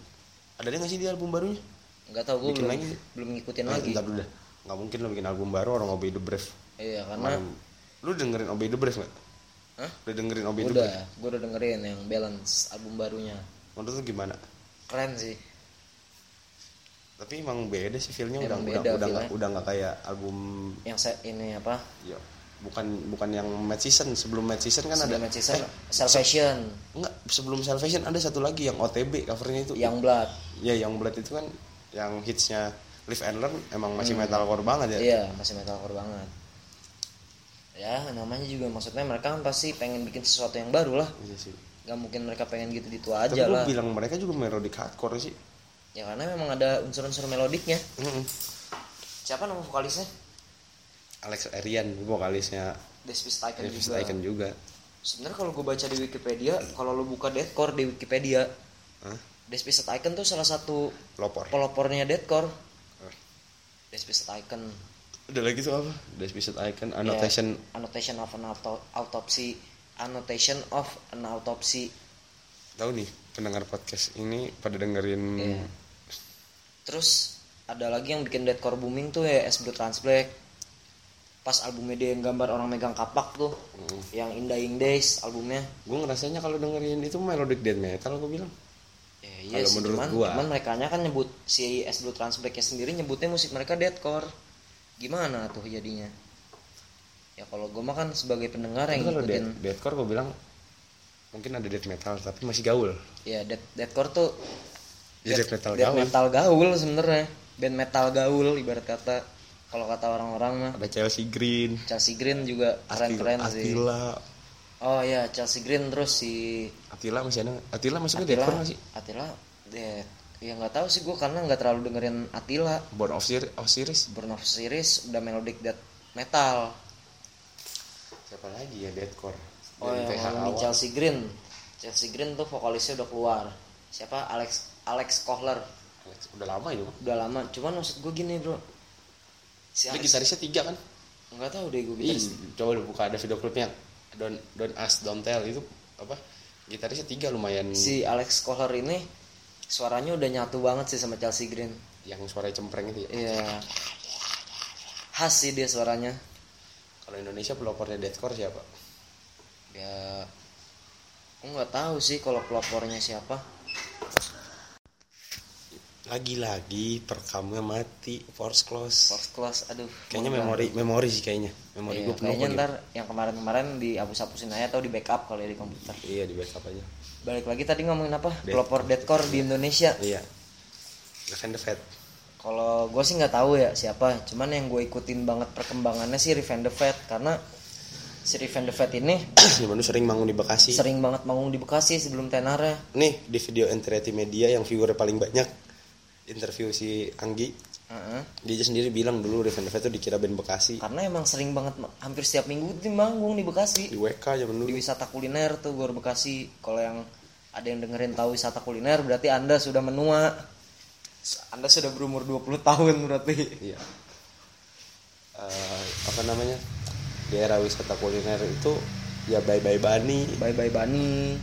Ada dia nggak sih di album barunya? Nggak tahu gue belum lagi. belum ngikutin Eh, lagi. ntar dulu nggak mungkin lo bikin album baru orang Obey the Brave. Iya karena Kemarin, lu dengerin Obey the Brave nggak? Hah? udah dengerin Obey the udah Brave? gue udah dengerin yang balance album barunya. Menurut lu gimana? Keren sih tapi emang beda sih feelnya udah udah beda udah nggak udah nggak kayak album yang saya ini apa? Ya bukan bukan yang Mad Season. Sebelum Mad Season kan sebelum ada Mad Season eh, Salvation enggak sebelum Salvation ada satu lagi yang OTB covernya itu. Yang Blood. Ya yang Blood itu kan yang hitsnya Live and Learn emang masih metalcore banget ya. Iya masih metalcore banget. Ya namanya juga maksudnya mereka kan pasti pengen bikin sesuatu yang baru lah. Iya sih. Nggak mungkin mereka pengen gitu gitu tapi aja gue lah. bilang mereka juga melodic hardcore sih ya karena memang ada unsur-unsur melodiknya. Mm-mm. siapa nama vokalisnya? Alex Arian vokalisnya. Davis juga. Icon juga. Sebenarnya kalau gue baca di Wikipedia kalau lo buka deathcore di Wikipedia? Despicit Icon tuh salah satu pelopor. pelopornya deathcore. Despicit Icon udah lagi tuh apa? Despicit Icon annotation. Ya, annotation of an auto- autopsy. Annotation of an autopsy. Tahu nih pendengar podcast ini pada dengerin Iya. Terus ada lagi yang bikin deathcore booming tuh ya S Blue Trans Black. Pas albumnya dia yang gambar orang megang kapak tuh. Mm. yang In Dying Days albumnya. Gue ngerasanya kalau dengerin itu melodic death metal gue bilang. Ya, iya Kalau menurut cuman, gua. cuman mereka kan nyebut si S Blue Trans sendiri nyebutnya musik mereka deathcore gimana tuh jadinya? Ya kalau gue mah kan sebagai pendengar yang kalau ngikutin death, deathcore gue bilang mungkin ada death metal tapi masih gaul. Ya death, deathcore tuh Ya, death metal death gaul. metal gaul sebenarnya. Band metal gaul ibarat kata kalau kata orang-orang mah. Ada Chelsea Green. Chelsea Green juga keren-keren sih. Attila. Oh ya Chelsea Green terus si Attila masih ada Attila masuknya Attila. Deathcore nggak sih? Attila death ya nggak tahu sih gue karena nggak terlalu dengerin Attila. Born of Sir Osiris Burn of Series udah melodic death metal. Siapa lagi ya deathcore? Oh yang. Chelsea Green. Chelsea Green tuh vokalisnya udah keluar. Siapa? Alex Alex Kohler. Udah lama itu udah lama. Cuman maksud gue gini bro. Si Alex gitarisnya tiga kan? Nggak tahu deh gue Ih, gitaris. coba lu buka ada video klipnya. Don't Don't Ask Don't Tell. Itu apa? Gitarisnya tiga lumayan. Si Alex Kohler ini suaranya udah nyatu banget sih sama Chelsea Green. Yang suaranya cempreng itu ya? Iya. Khas sih dia suaranya. Kalau Indonesia pelopornya deathcore siapa? Ya aku nggak tahu sih kalau pelopornya siapa lagi-lagi perkamnya mati force close. First class aduh. Kayaknya memori memori sih kayaknya. Memori Iya, gue penuh kayaknya ntar yang kemarin-kemarin dihapus-hapusin aja atau di backup kalau ya di komputer. Iya di backup aja. Balik lagi tadi ngomongin apa? Death- pelopor deathcore di Indonesia. Iya. Revenge the Fat kalau gue sih nggak tahu ya siapa cuman yang gue ikutin banget perkembangannya sih Revenge the Fat karena si Revenge the Fat ini [CLEARS THROAT] Gimana lu sering manggung di Bekasi. sering banget manggung di Bekasi sebelum tenarnya nih di video Enterety Media yang viewernya paling banyak interview si Anggi. Heeh. dia aja sendiri bilang dulu Revenge the Fat itu dikira band Bekasi. Karena emang sering banget hampir setiap minggu tuh manggung di Bekasi. Di WK zaman di dulu wisata kuliner tuh Gor Bekasi. Kalau yang ada yang dengerin tahu wisata kuliner berarti anda sudah menua. Anda sudah berumur 20 tahun berarti. Iya. Eh, apa namanya? Di era wisata kuliner itu ya bye bye Bani. Bye bye Bani.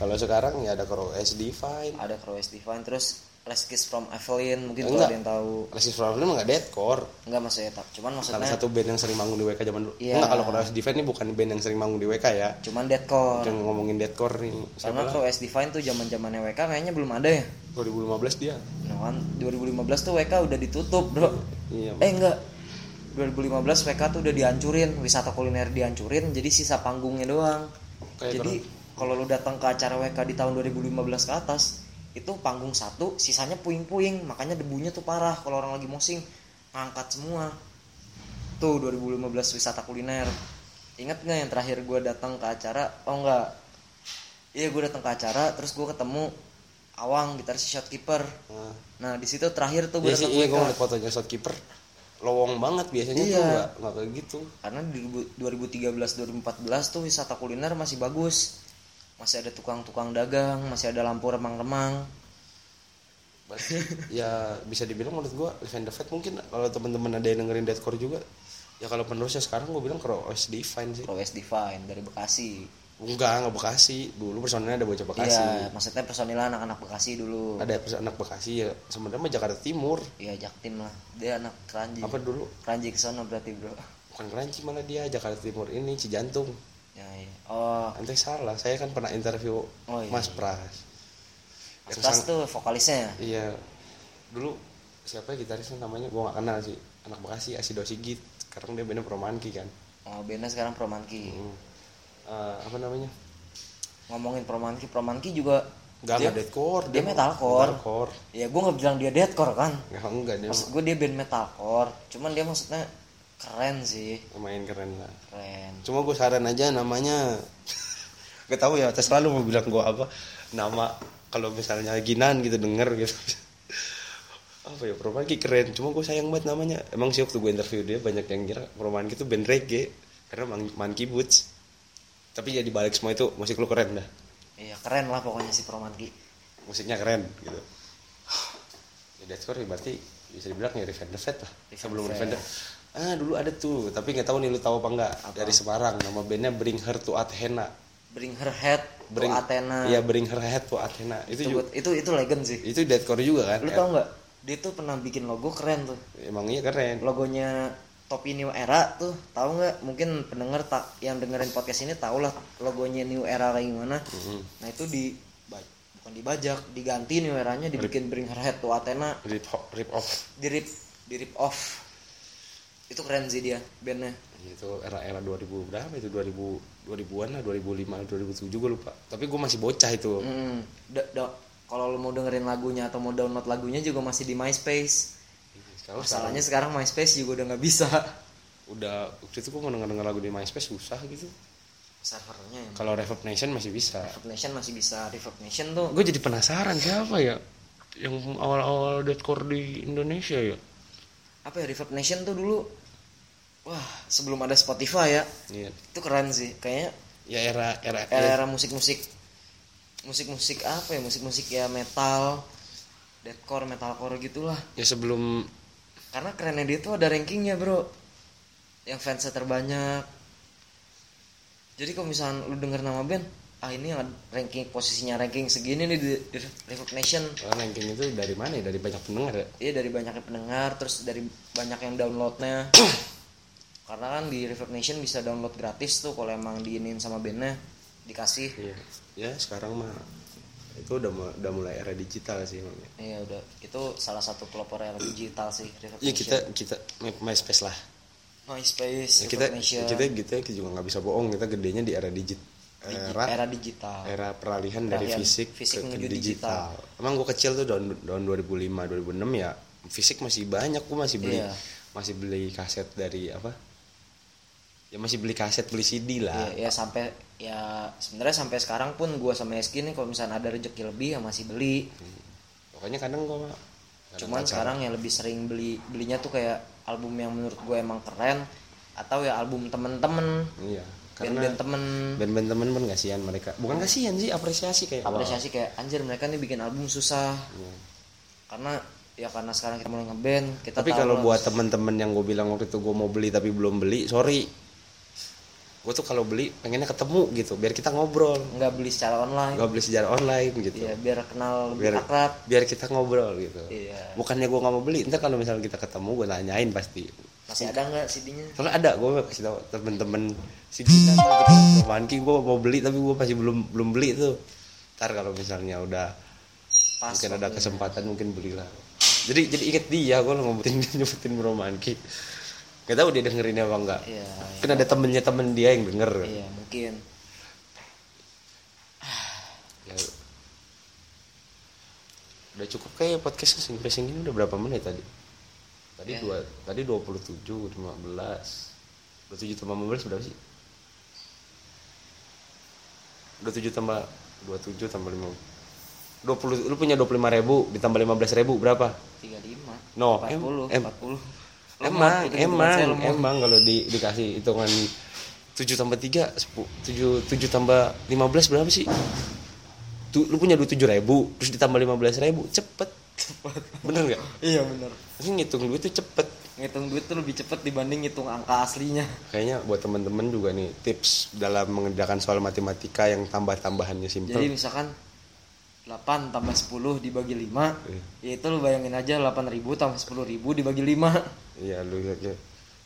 Kalau sekarang ya ada Crow S Divine ada Crows Divine terus Last Kiss from Evelyn mungkin kalau Enggak. ada yang tahu. Lesis Problem nggak deadcore. Enggak maksudnya tak cuman salah maksudnya satu band yang sering manggung di WK zaman dulu. Iya. enggak kalau Crow S Divine ini bukan band yang sering manggung di WK ya. Cuman deadcore. Yang ngomongin deadcore nih karena siapa lah Crows Divine tuh zaman zamannya WK kayaknya belum ada ya. 2015 dia. Nah kan 2015 tuh WK udah ditutup bro. Iya eh enggak. 2015 WK tuh udah dihancurin wisata kuliner dihancurin jadi sisa panggungnya doang. Kayak jadi kalau lu datang ke acara WK di tahun 2015 ke atas itu panggung satu sisanya puing-puing makanya debunya tuh parah kalau orang lagi mosing. Ngangkat semua. Tuh 2015 wisata kuliner. Inget nggak yang terakhir gue datang ke acara? Oh enggak iya gue datang ke acara terus gue ketemu Awang gitaris shotkeeper. Nah, nah di situ terakhir tuh gue iya sih iya gue ngeliat fotonya shotkeeper. Lowong banget biasanya Iya. tuh nggak nggak kayak gitu. Karena di 2013 2014 tuh wisata kuliner masih bagus masih ada tukang-tukang dagang masih ada lampu remang-remang. Ya bisa dibilang menurut gua Live and the Fat mungkin. Kalau teman-teman ada yang dengerin deathcore juga ya kalau penerusnya sekarang gua bilang Crow S Divine sih. Prowes Divine dari Bekasi. Enggak enggak Bekasi. Dulu personelnya ada bocah Bekasi. Iya maksudnya personil anak-anak Bekasi dulu. Ada pers- anak Bekasi ya. Sebenarnya mah Jakarta Timur. Iya Jaktim lah. Dia anak Keranji apa dulu? Keranji ke sana berarti bro. Bukan Keranci malah dia Jakarta Timur ini Cijantung ya iya oh. Nanti salah saya kan pernah interview Oh, iya. Mas Pras. Mas Pras sang- tuh vokalisnya iya. Dulu siapa ya gitarisnya namanya? Gua gak kenal sih. Anak Bekasi Asido Sigit. Sekarang dia bandnya Promanki kan. Oh bandnya sekarang Promanki Hmm. Eh, apa namanya? Ngomongin Promanki Promanki juga Enggak, dia, deadcore. dia metalcore. Metalcore. ya gue nggak bilang dia deadcore kan. Enggak, enggak dia maksud gue dia band metalcore. Cuman dia maksudnya keren sih. Lumayan keren lah. keren. Cuma gue saran aja namanya [LAUGHS] Gak tahu ya, saya selalu mau bilang gue apa Nama kalau misalnya Ginan gitu denger gitu. [LAUGHS] Apa ya Promanki keren cuma gue sayang banget namanya. Emang sih waktu gue interview dia banyak yang kira Promanki itu band reggae karena Man- Monkey Boots. Tapi ya dibalik semua itu musik lu keren dah. Iya keren lah pokoknya si Promanki musiknya keren gitu. Ya deathcore berarti bisa dibilang ya Revenge lah. Sebelum Revenge ah dulu ada tuh tapi nggak tahu nih lu tahu apa enggak dari Semarang nama bandnya Bring Her to Athena. Bring Her Head Bring to Athena. Iya Bring Her Head to Athena. Itu itu, juga itu itu legend sih. itu deathcore juga kan? Lu tau nggak? Dia tuh pernah bikin logo keren tuh. Emang iya keren. Logonya topi New Era tuh tahu nggak? Mungkin pendengar tak yang dengerin podcast ini tahu lah logonya New Era kayak gimana. Mhm. nah itu di bukan dibajak diganti New Eranya dibikin Bring Her Head to Athena. Rip, rip off. Di rip di rip off itu keren sih dia bandnya. Itu era-era 2000 berapa itu? 2000 2000-an lah 2005 2007 gue lupa. Tapi gue masih bocah itu. Hmm, da- kalau lo mau dengerin lagunya atau mau download lagunya juga masih di MySpace. sekarang Masalahnya sekarang MySpace juga udah nggak bisa. Udah waktu itu gue mau denger, denger lagu di MySpace susah gitu. Servernya ya. kalau Reverb Nation masih bisa. Reverb Nation masih bisa. Reverb Nation tuh. Gue jadi penasaran siapa ya? Yang awal-awal deathcore di Indonesia ya? Apa ya Reverb Nation tuh dulu wah sebelum ada Spotify ya. Iya. Itu keren sih kayaknya ya era era, era-era musik-musik musik-musik apa ya musik-musik ya metal deathcore metalcore gitulah. Ya sebelum karena kerennya dia tuh ada rankingnya bro. Yang fansnya terbanyak. Jadi kalau misalnya lu denger nama band ah ini yang ranking posisinya ranking segini nih di, di Reverb Nation oh, ranking itu dari mana ya? Dari banyak pendengar ya? Iya dari banyaknya pendengar terus dari banyak yang downloadnya [COUGHS] karena kan di Reverb Nation bisa download gratis tuh kalau emang diinin sama bandnya dikasih. Iya. Ya sekarang mah itu udah udah mulai era digital sih emang ya. iya udah. Itu salah satu pelopor era digital sih Reverb ya Nation. kita kita MySpace lah. MySpace Ya, kita Nation. kita kita juga nggak bisa bohong. Kita gedenya di era digit Digi- era era digital. Era peralihan dari Peralihan fisik, fisik ke, ke digital. digital. Emang gue kecil tuh tahun tahun 2005 2006 ya fisik masih banyak. Gue masih beli Iya. masih beli kaset dari apa ya masih beli kaset beli CD lah. Ya, ya sampai ya sebenarnya sampai sekarang pun gua sama Eski nih kalau misalnya ada rezeki lebih ya masih beli. Pokoknya kadang gue cuman sekarang ya lebih sering beli belinya tuh kayak album yang menurut gue emang keren atau ya album temen-temen. Iya karena band-band temen. band-band temen pun kasihan mereka. Bukan kasihan sih apresiasi kayak apresiasi kayak anjir mereka nih bikin album susah. Iya. karena ya karena sekarang kita mulai ngeband kita tapi kalau buat temen-temen yang gue bilang waktu itu gue mau beli tapi belum beli sorry gue tuh kalau beli pengennya ketemu gitu biar kita ngobrol. Nggak beli secara online. Nggak beli secara online gitu. Iya biar kenal lebih biar akrab. biar kita ngobrol gitu. Iya. Bukannya gue nggak mau beli ntar kalau misalnya kita ketemu gue tanyain pasti. Masih ada nggak CD-nya soalnya ada gue kasih tau temen-temen Romanki gue mau beli tapi gue masih belum belum beli tuh. Ntar kalau misalnya udah pas mungkin ada kesempatan mungkin belilah. Jadi jadi inget dia gue ngebutin nyebutin [LAUGHS] Romanki gak tahu dia dengerinnya apa enggak iya mungkin ada temennya temen dia yang denger. Iya mungkin. Ya. Udah cukup kayak podcast sing sing ini udah berapa menit tadi? Tadi Ya. dua tadi 27 15 27 tambah 15 berapa sih? 27 tambah 27 tambah 5 20 lu punya 25 ribu ditambah 15 ribu berapa? 35 No, 40 em- em- 40 emang emang emang kalau di, dikasih hitungan 7 tambah 3 10, 7 7 tambah 15 berapa sih? Tuh, lu punya 27 ribu terus ditambah 15 ribu cepet. [LAUGHS] Bener nggak? Iya bener. Ini ngitung duit tuh cepet. Ngitung duit tuh lebih cepet dibanding ngitung angka aslinya. Kayaknya buat temen-temen juga nih tips dalam mengerjakan soal matematika yang tambah-tambahannya simpel. Jadi misalkan 8 tambah 10 dibagi 5 Iya. ya itu lu bayangin aja 8000 tambah 10000 dibagi 5 iya lu ya, ya.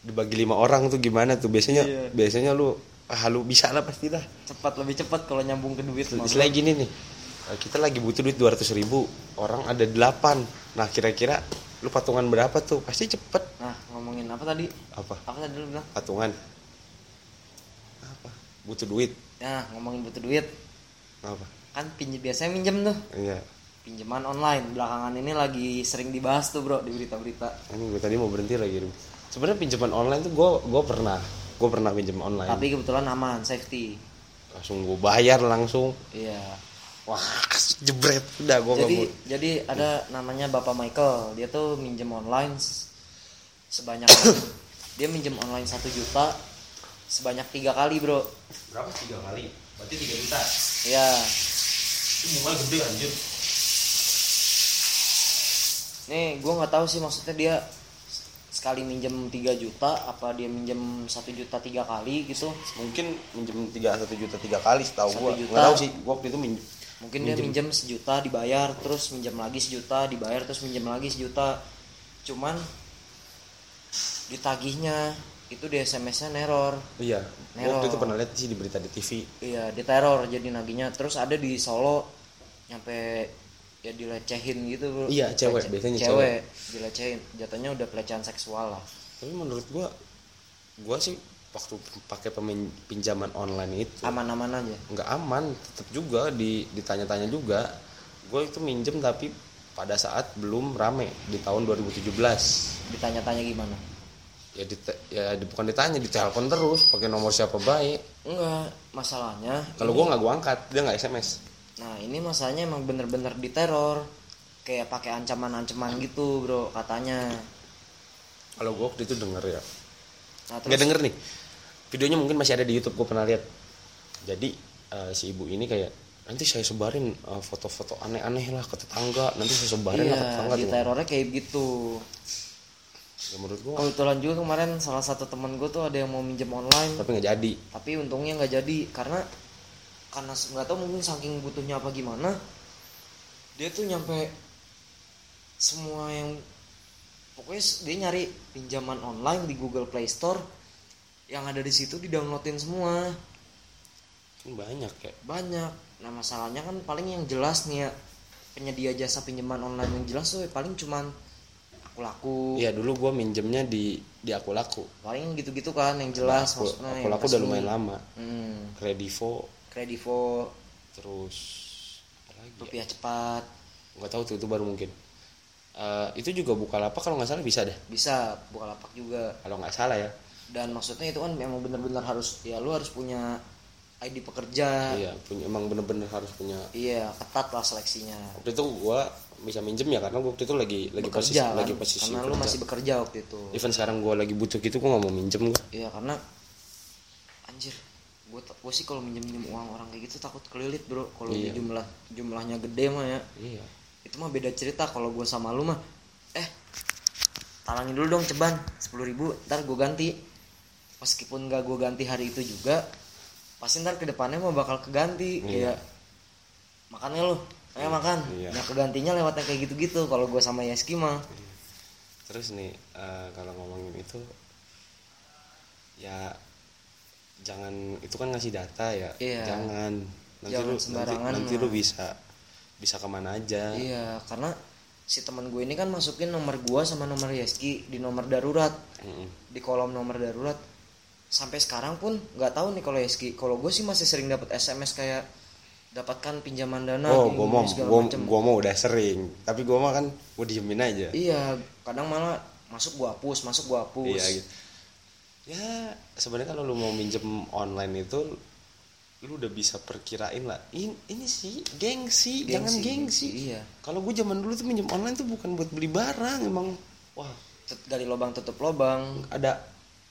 dibagi lima orang tuh gimana tuh? Biasanya Iya. biasanya lu ah lu bisa lah pasti lah. Cepat lebih cepat kalau nyambung ke duit Istilah gini nih eh, kita lagi butuh duit 200 ribu orang ada 8 nah kira-kira lu patungan berapa tuh? Pasti cepet. Nah ngomongin apa tadi? Apa? Apa tadi lu bilang? Patungan. Apa? Butuh duit. Nah ngomongin butuh duit. Apa? Kan pinjem biasanya minjem tuh. Iya pinjaman online. Belakangan ini lagi sering dibahas tuh bro di berita-berita. Ini gue tadi mau berhenti lagi sebenarnya pinjaman online tuh gue gue pernah gue pernah pinjam online. Tapi kebetulan aman safety. Langsung gue bayar langsung. Iya. Wah jebret. Udah gue jadi jadi ada namanya bapak Michael. Dia tuh minjem online sebanyak [COUGHS] dia minjem online satu juta sebanyak tiga kali bro. Berapa? Tiga kali? Berarti tiga juta? Ya itu bunga gede anjir nih gue nggak tahu sih maksudnya dia sekali minjem 3 juta apa dia minjem satu juta tiga kali gitu? Mungkin minjem tiga satu juta tiga kali setahu gue nggak tahu sih gue waktu itu minjem mungkin dia minjem. sejuta dibayar terus minjem lagi sejuta dibayar terus minjem lagi sejuta. Cuman ditagihnya itu di SMS-nya neror. Iya Neror. waktu itu pernah lihat sih di berita di TV iya diteror jadi nagihnya. Terus ada di Solo nyampe ya dilecehin gitu bro. Iya, cewek, Pelece- biasanya cewek. dilecehin. Jatuhnya udah pelecehan seksual lah. Tapi menurut gue gue sih waktu pakai pinjaman online itu aman-aman aja. Nggak aman tetap juga di ditanya-tanya juga. Gue itu minjem tapi pada saat belum rame di tahun 2017 ditanya-tanya gimana? Ya di ya di- bukan ditanya ditelepon terus pakai nomor siapa baik. Enggak masalahnya kalau gue nggak gue angkat dia nggak sms Nah ini masalahnya emang bener-bener diteror. Kayak pakai ancaman-ancaman gitu bro katanya. Kalau gue waktu itu denger ya. Nah nggak terus? denger nih. Videonya mungkin masih ada di YouTube gue pernah lihat. Jadi eh, si ibu ini kayak nanti saya sebarin eh, foto-foto aneh-aneh lah ke tetangga. Nanti saya sebarin lah ke Iya tetangga. tuh. diterornya kayak gitu. Ya menurut gue Kebetulan juga kemarin salah satu temen gue tuh ada yang mau minjem online. Tapi nggak jadi. Tapi untungnya nggak jadi Karena Karena nggak tahu mungkin saking butuhnya apa gimana Dia tuh nyampe Semua yang Pokoknya dia nyari pinjaman online di Google Play Store Yang ada di situ didownloadin semua. Kan banyak ya? Banyak. Nah masalahnya kan paling yang jelas nih ya penyedia jasa pinjaman online yang jelas tuh paling cuman aku laku Iya dulu gue minjemnya di di aku laku paling gitu-gitu kan yang jelas aku, maksudnya aku laku udah lumayan lama. Hmm, kredivo kredivo. Terus lagi ya? rupiah cepat. Nggak tahu tuh itu baru mungkin. Eh, itu juga buka lapak kalau nggak salah bisa deh. Bisa buka lapak juga. Kalau nggak salah ya. Dan maksudnya itu kan memang bener-bener harus ya lu harus punya ID pekerja. Iya punya emang bener-bener harus punya. Iya ketat lah seleksinya. Waktu itu gue bisa minjem ya karena waktu itu lagi lagi posisi bekerja kan lagi posisi karena lu kerja. masih bekerja waktu itu. Even sekarang gue lagi butuh gitu gue nggak mau minjem gue Iya karena anjir gue gue sih kalau minjem minjem uang orang kayak gitu takut kelilit bro. Kalau Iya. jumlah jumlahnya gede mah ya. Iya. Itu mah beda cerita kalau gue sama lu mah. Eh talangin dulu dong ceban sepuluh ribu ntar gue ganti. Meskipun gak gue ganti hari itu juga pasti ntar ke depannya mau bakal keganti Iya. kayak makannya lo ayo makan. Iya. nah kegantinya lewatnya kayak gitu-gitu kalau gue sama Yeski mah. Terus nih eh, kalau ngomongin itu ya jangan itu kan ngasih data ya. Iya. jangan. Nanti Jangan lu nanti, sembarangan nanti lah. lu bisa bisa ke mana aja. Iya karena si teman gue ini kan masukin nomor gue sama nomor Yeski di nomor darurat. Mm-mm. di kolom nomor darurat. Sampai sekarang pun nggak tahu nih kalau Yeski kalau gue sih masih sering dapat SMS kayak dapatkan pinjaman dana oh gua mau macem. gua mau udah sering. Tapi gua mah kan gua diemin aja. Iya kadang malah masuk gua hapus masuk gua hapus. Iya gitu ya sebenarnya kalau lu mau minjem online itu lu udah bisa perkirain lah. Ini, ini sih gengsi, jangan gengsi. iya. Kalau gue zaman dulu tuh minjem online tuh bukan buat beli barang emang. Wah. Gali lubang tutup lubang. Ada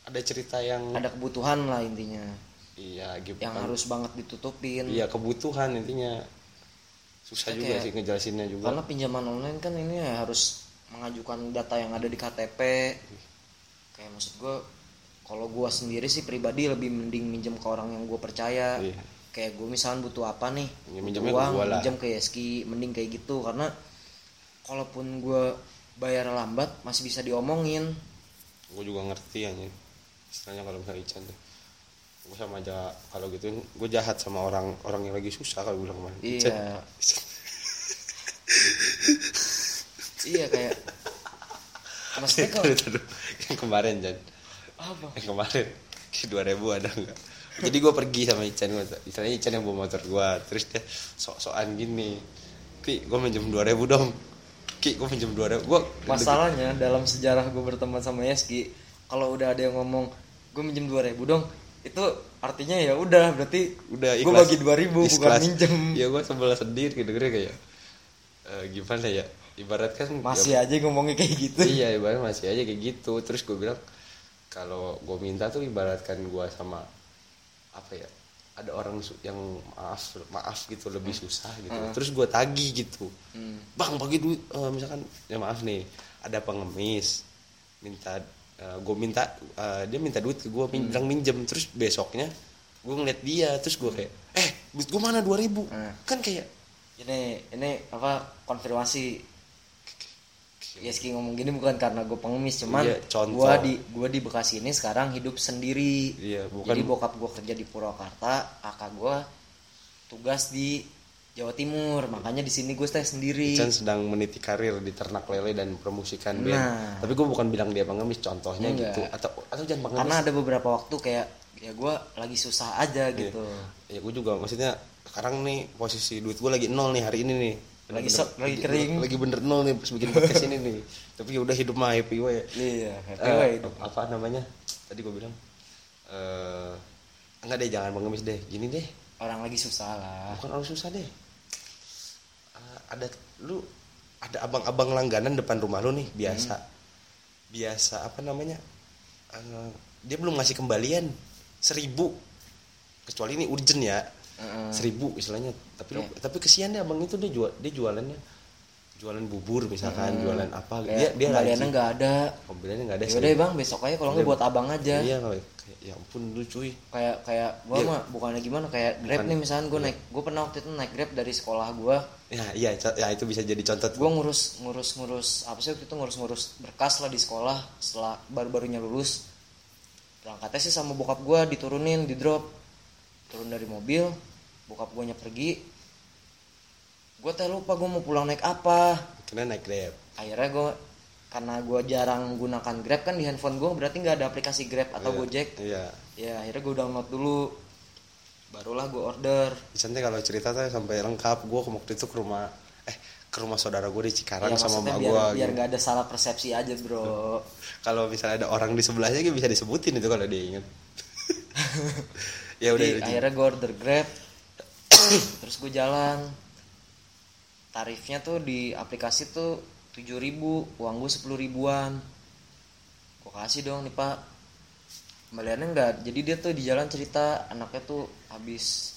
ada cerita yang ada kebutuhan lah intinya. Iya gitu. Yang kan. harus banget ditutupin. Iya kebutuhan intinya. Susah juga sih ngejelasinnya juga. karena pinjaman online kan ini ya harus mengajukan data yang ada di KTP kayak maksud gue kalau gue sendiri sih pribadi lebih mending minjem ke orang yang gue percaya. Iya. kayak gue misalnya butuh apa nih? Ya, ke uang gua lah. minjem ke Yeski mending kayak gitu. Karena kalaupun gue bayar lambat masih bisa diomongin. Gue juga ngerti aja istilahnya kalau misalnya Ican tuh. Gue sama aja kalau gitu gue jahat sama orang orang yang lagi susah kalau bilang kemarin Ican, iya. [LAUGHS] Iya kayak [LAUGHS] maksudnya kalau yang kemarin Jan apa? Yang kemarin. [LAUGHS] Ke 2000 ada enggak jadi gue pergi sama Ican istilahnya Ican yang bawa motor gue terus dia sok-sokan gini. Ki gue minjem 2000 dong. Ki gue minjem 2000 gue masalahnya dalam sejarah gue berteman sama Yeski kalau udah ada yang ngomong gue minjem 2000 dong itu artinya ya udah berarti udah gue bagi 2000 bukan ikhlas. minjem. Ya gue sebelah sendiri gitu kayak eh, gimana ya? Ibarat kan masih aja ngomongnya kayak gitu. Iya ibarat masih aja kayak gitu. Terus gue bilang kalau gue minta tuh ibaratkan gue sama apa ya ada orang yang maaf maaf gitu lebih susah gitu. Terus gue tagih gitu. Hmm. bang bagi duit eh, misalkan ya maaf nih ada pengemis minta gue minta eh, dia minta duit ke gue bilang minjem. Terus besoknya gue ngeliat dia terus gue kayak eh duit gue mana 2000 Hmm. kan kayak ini ini apa konfirmasi Yeski ngomong gini bukan karena gue pengemis cuman Iya, gue di gua di Bekasi ini sekarang hidup sendiri Iya, bukan- jadi bokap gue kerja di Purwakarta kakak gue tugas di Jawa Timur makanya di sini gue stay sendiri Chan sedang meniti karir di ternak lele dan promosikan band. Nah. Tapi gue bukan bilang dia pengemis, contohnya Enggak. gitu. Atau atau jangan pengemis. karena ada beberapa waktu kayak ya gue lagi susah aja Iya. gitu Ya gue juga maksudnya sekarang nih posisi duit gue lagi nol nih hari ini nih. Lagi sok, lagi kering. Lagi bener nol nih pas bikin podcast ini nih. [LAUGHS] Tapi ya udah hidup mah happy way. iya happy Eh, way hidup. apa namanya? Tadi gue bilang eh enggak deh jangan pengemis deh. Gini deh. orang lagi susah lah bukan orang susah deh Eh, ada lu ada abang-abang langganan depan rumah lu nih biasa biasa apa namanya dia belum ngasih kembalian seribu kecuali ini urgent ya Seribu istilahnya. Tapi lu Iya. tapi kesian deh abang itu dia jual dia jualannya. Jualan bubur misalkan jualan apa dia Kayak dia kembaliannya nggak ada. Kembaliannya nggak ada ya udah bang besok aja kalau nggak buat abang aja. Iya kayak ya ampun lu cuy. Kayak kayak gue Iya. mah bukannya gimana kayak grab Bukan. nih misalnya gue naik gue pernah waktu itu naik grab dari sekolah gue ya iya ya itu bisa jadi contoh. Gue ngurus ngurus ngurus apa sih waktu itu ngurus ngurus berkas lah di sekolah setelah baru barunya lulus. Berangkatnya sih sama bokap gue diturunin di drop. Turun dari mobil bokap gue nya pergi gue teh lupa gue mau pulang naik apa. Karena naik grab. Akhirnya gue karena gue jarang menggunakan grab kan di handphone gue berarti nggak ada aplikasi grab atau Iya, gojek. iya. Ya akhirnya gue download dulu barulah gue order. Santai kalau cerita tuh sampai lengkap gue waktu itu ke rumah eh ke rumah saudara gue di Cikarang ya sama maksudnya mak biar gue biar nggak ada salah persepsi aja bro. [LAUGHS] Kalau misalnya ada orang di sebelahnya gitu bisa disebutin itu kalau dia inget [LAUGHS] ya udah Jadi udah. akhirnya gue order grab terus gue jalan. Tarifnya tuh di aplikasi tuh 7000 uang gue 10 ribuan. Gue kasih dong nih pak. Kembaliannya enggak jadi dia tuh di jalan cerita anaknya tuh habis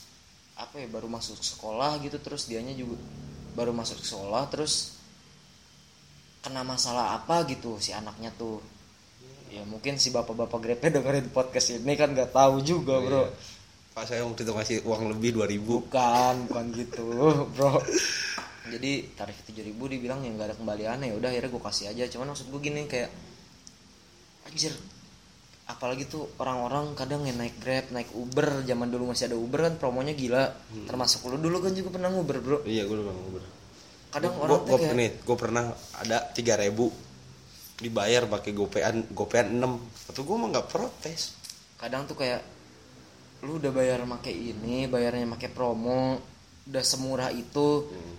apa ya baru masuk sekolah gitu terus dianya juga baru masuk sekolah terus kena masalah apa gitu si anaknya tuh. Ya mungkin si bapak-bapak grabnya dengerin podcast ini kan nggak tahu juga bro. Iya. Pak saya waktu itu ngasih uang lebih 2000 bukan bukan gitu [LAUGHS] bro. Jadi tarif 7000 dibilang yang nggak ada kembaliannya. Ya udah akhirnya gue kasih aja. Cuman maksud gue gini kayak anjir apalagi tuh orang-orang kadang yang naik grab naik uber. Zaman dulu masih ada uber kan promonya gila. Termasuk lu dulu kan juga pernah nguber bro. Iya gue udah ngubur kadang orang tuh kayak nih, gue pernah ada 3000 dibayar pakai gopean gopean 6 atau gue mah nggak protes. Kadang tuh kayak lu udah bayar make ini bayarnya make promo udah semurah itu Hmm.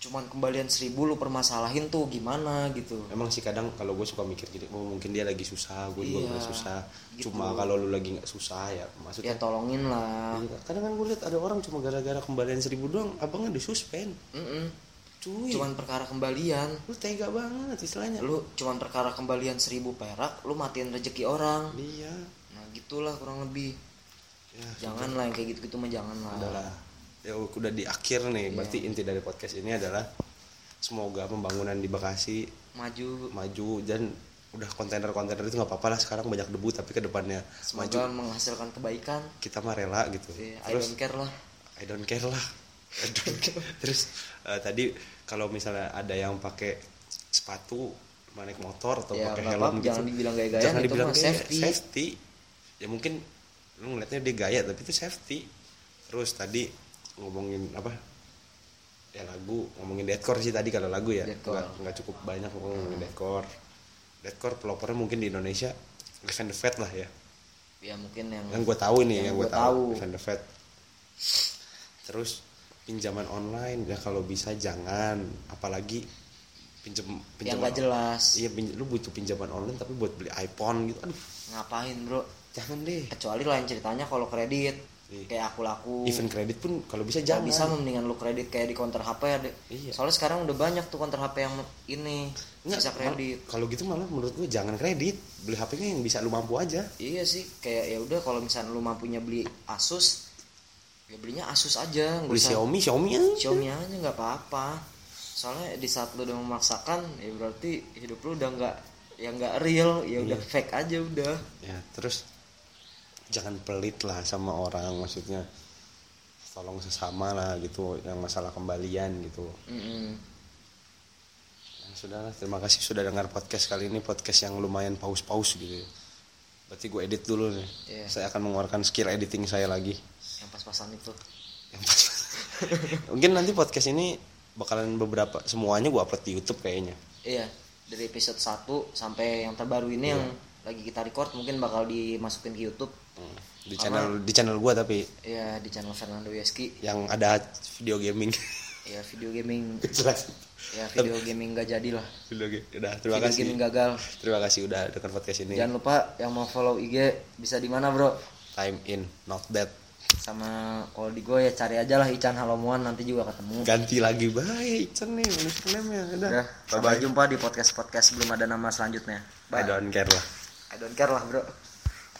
cuman kembalian seribu lu permasalahin tuh gimana gitu Emang sih kadang kalau gue suka mikir gini, oh mungkin dia lagi susah, gue juga Iya, nggak susah. gitu. Cuma kalau lu lagi nggak susah ya, ya maksudnya. tolongin lah Iya, kadang kan gue lihat ada orang cuma gara-gara kembalian seribu doang, abangnya disuspend. Mm-mm. Cuy, cuman perkara kembalian lu tega banget istilahnya. lu cuman perkara kembalian seribu perak lu matiin rezeki orang Iya, nah gitulah kurang lebih ya, jangan lah yang kayak gitu gitu mah jangan lah adalah. Ya udah di akhir nih. Berarti inti dari podcast ini adalah semoga pembangunan di Bekasi maju. maju dan udah kontainer-kontainer itu nggak apa-apa lah sekarang banyak debu tapi ke depannya maju semoga menghasilkan kebaikan. Kita mah rela gitu. Iya, I terus don't care lah. I don't care lah. [LAUGHS] I don't care. terus eh, tadi kalau misalnya ada yang pakai sepatu naik motor atau Ya, pakai helm gitu jangan dibilang gaya-gaya, jangan itu dibilang mah gaya, safety. safety. Ya mungkin lu ngeliatnya dia gaya tapi itu safety. Terus tadi ngomongin apa? Ya lagu. Ngomongin deadcore sih tadi kalau lagu ya. Nggak nggak cukup banyak ngomongin deadcore deadcore pelopornya mungkin di Indonesia Event the Fat lah ya. Ya mungkin yang yang gue tahu nih Yang yang, gue tahu. Event the Fat. Terus pinjaman online ya kalau bisa jangan. Apalagi pinjam yang pinjaman nggak jelas. Iya pinj- lu butuh pinjaman online tapi buat beli iPhone gitu. Aduh. Ngapain bro jangan deh kecuali lain ceritanya kalau kredit Iya. kayak aku laku event kredit pun kalau bisa Jangan bisa mendingan lu kredit kayak di counter HP ada. Iya. Soalnya sekarang udah banyak tuh counter HP yang ini Nggak, bisa kredit. kalau gitu malah menurut gue jangan kredit beli HP-nya yang bisa lu mampu aja Iya sih, kayak ya udah kalau misalnya lu mampunya beli Asus, ya belinya Asus aja, beli usah Xiaomi Xiaomi aja Xiaomi aja nggak apa-apa. Soalnya di saat lu udah memaksakan, ya berarti hidup lu udah nggak ya nggak real, ya udah Iya. fake aja udah. ya terus jangan pelit lah sama orang maksudnya tolong sesama lah gitu yang masalah kembalian gitu Mm-mm. Ya, sudahlah terima kasih sudah dengar podcast kali ini podcast yang lumayan paus-paus gitu ya. berarti gue edit dulu nih Iya. saya akan mengeluarkan skill editing saya lagi Yang pas-pasan itu. yang pas [LAUGHS] mungkin nanti podcast ini bakalan beberapa semuanya gue upload di YouTube kayaknya Iya, dari episode 1 sampai yang terbaru ini yang lagi kita record mungkin bakal dimasukin ke YouTube. Hmm, di channel di channel gue tapi. Ya di channel Fernando Yeski yang ada video gaming. [LAUGHS] Ya video gaming. Jelas. Ya video gaming gak jadi lah. Video game udah terima video kasih. gaming gagal. Terima kasih udah dengar podcast ini. Jangan lupa yang mau follow IG bisa di mana bro? Time in not bad. Sama kalau di gue ya cari aja lah Ican Halomuan nanti juga ketemu. Ganti lagi bye Icen nih username-nya udah. Udah bye sampai bye jumpa di podcast podcast belum ada nama selanjutnya. I bye don't care lah. I don't care lah bro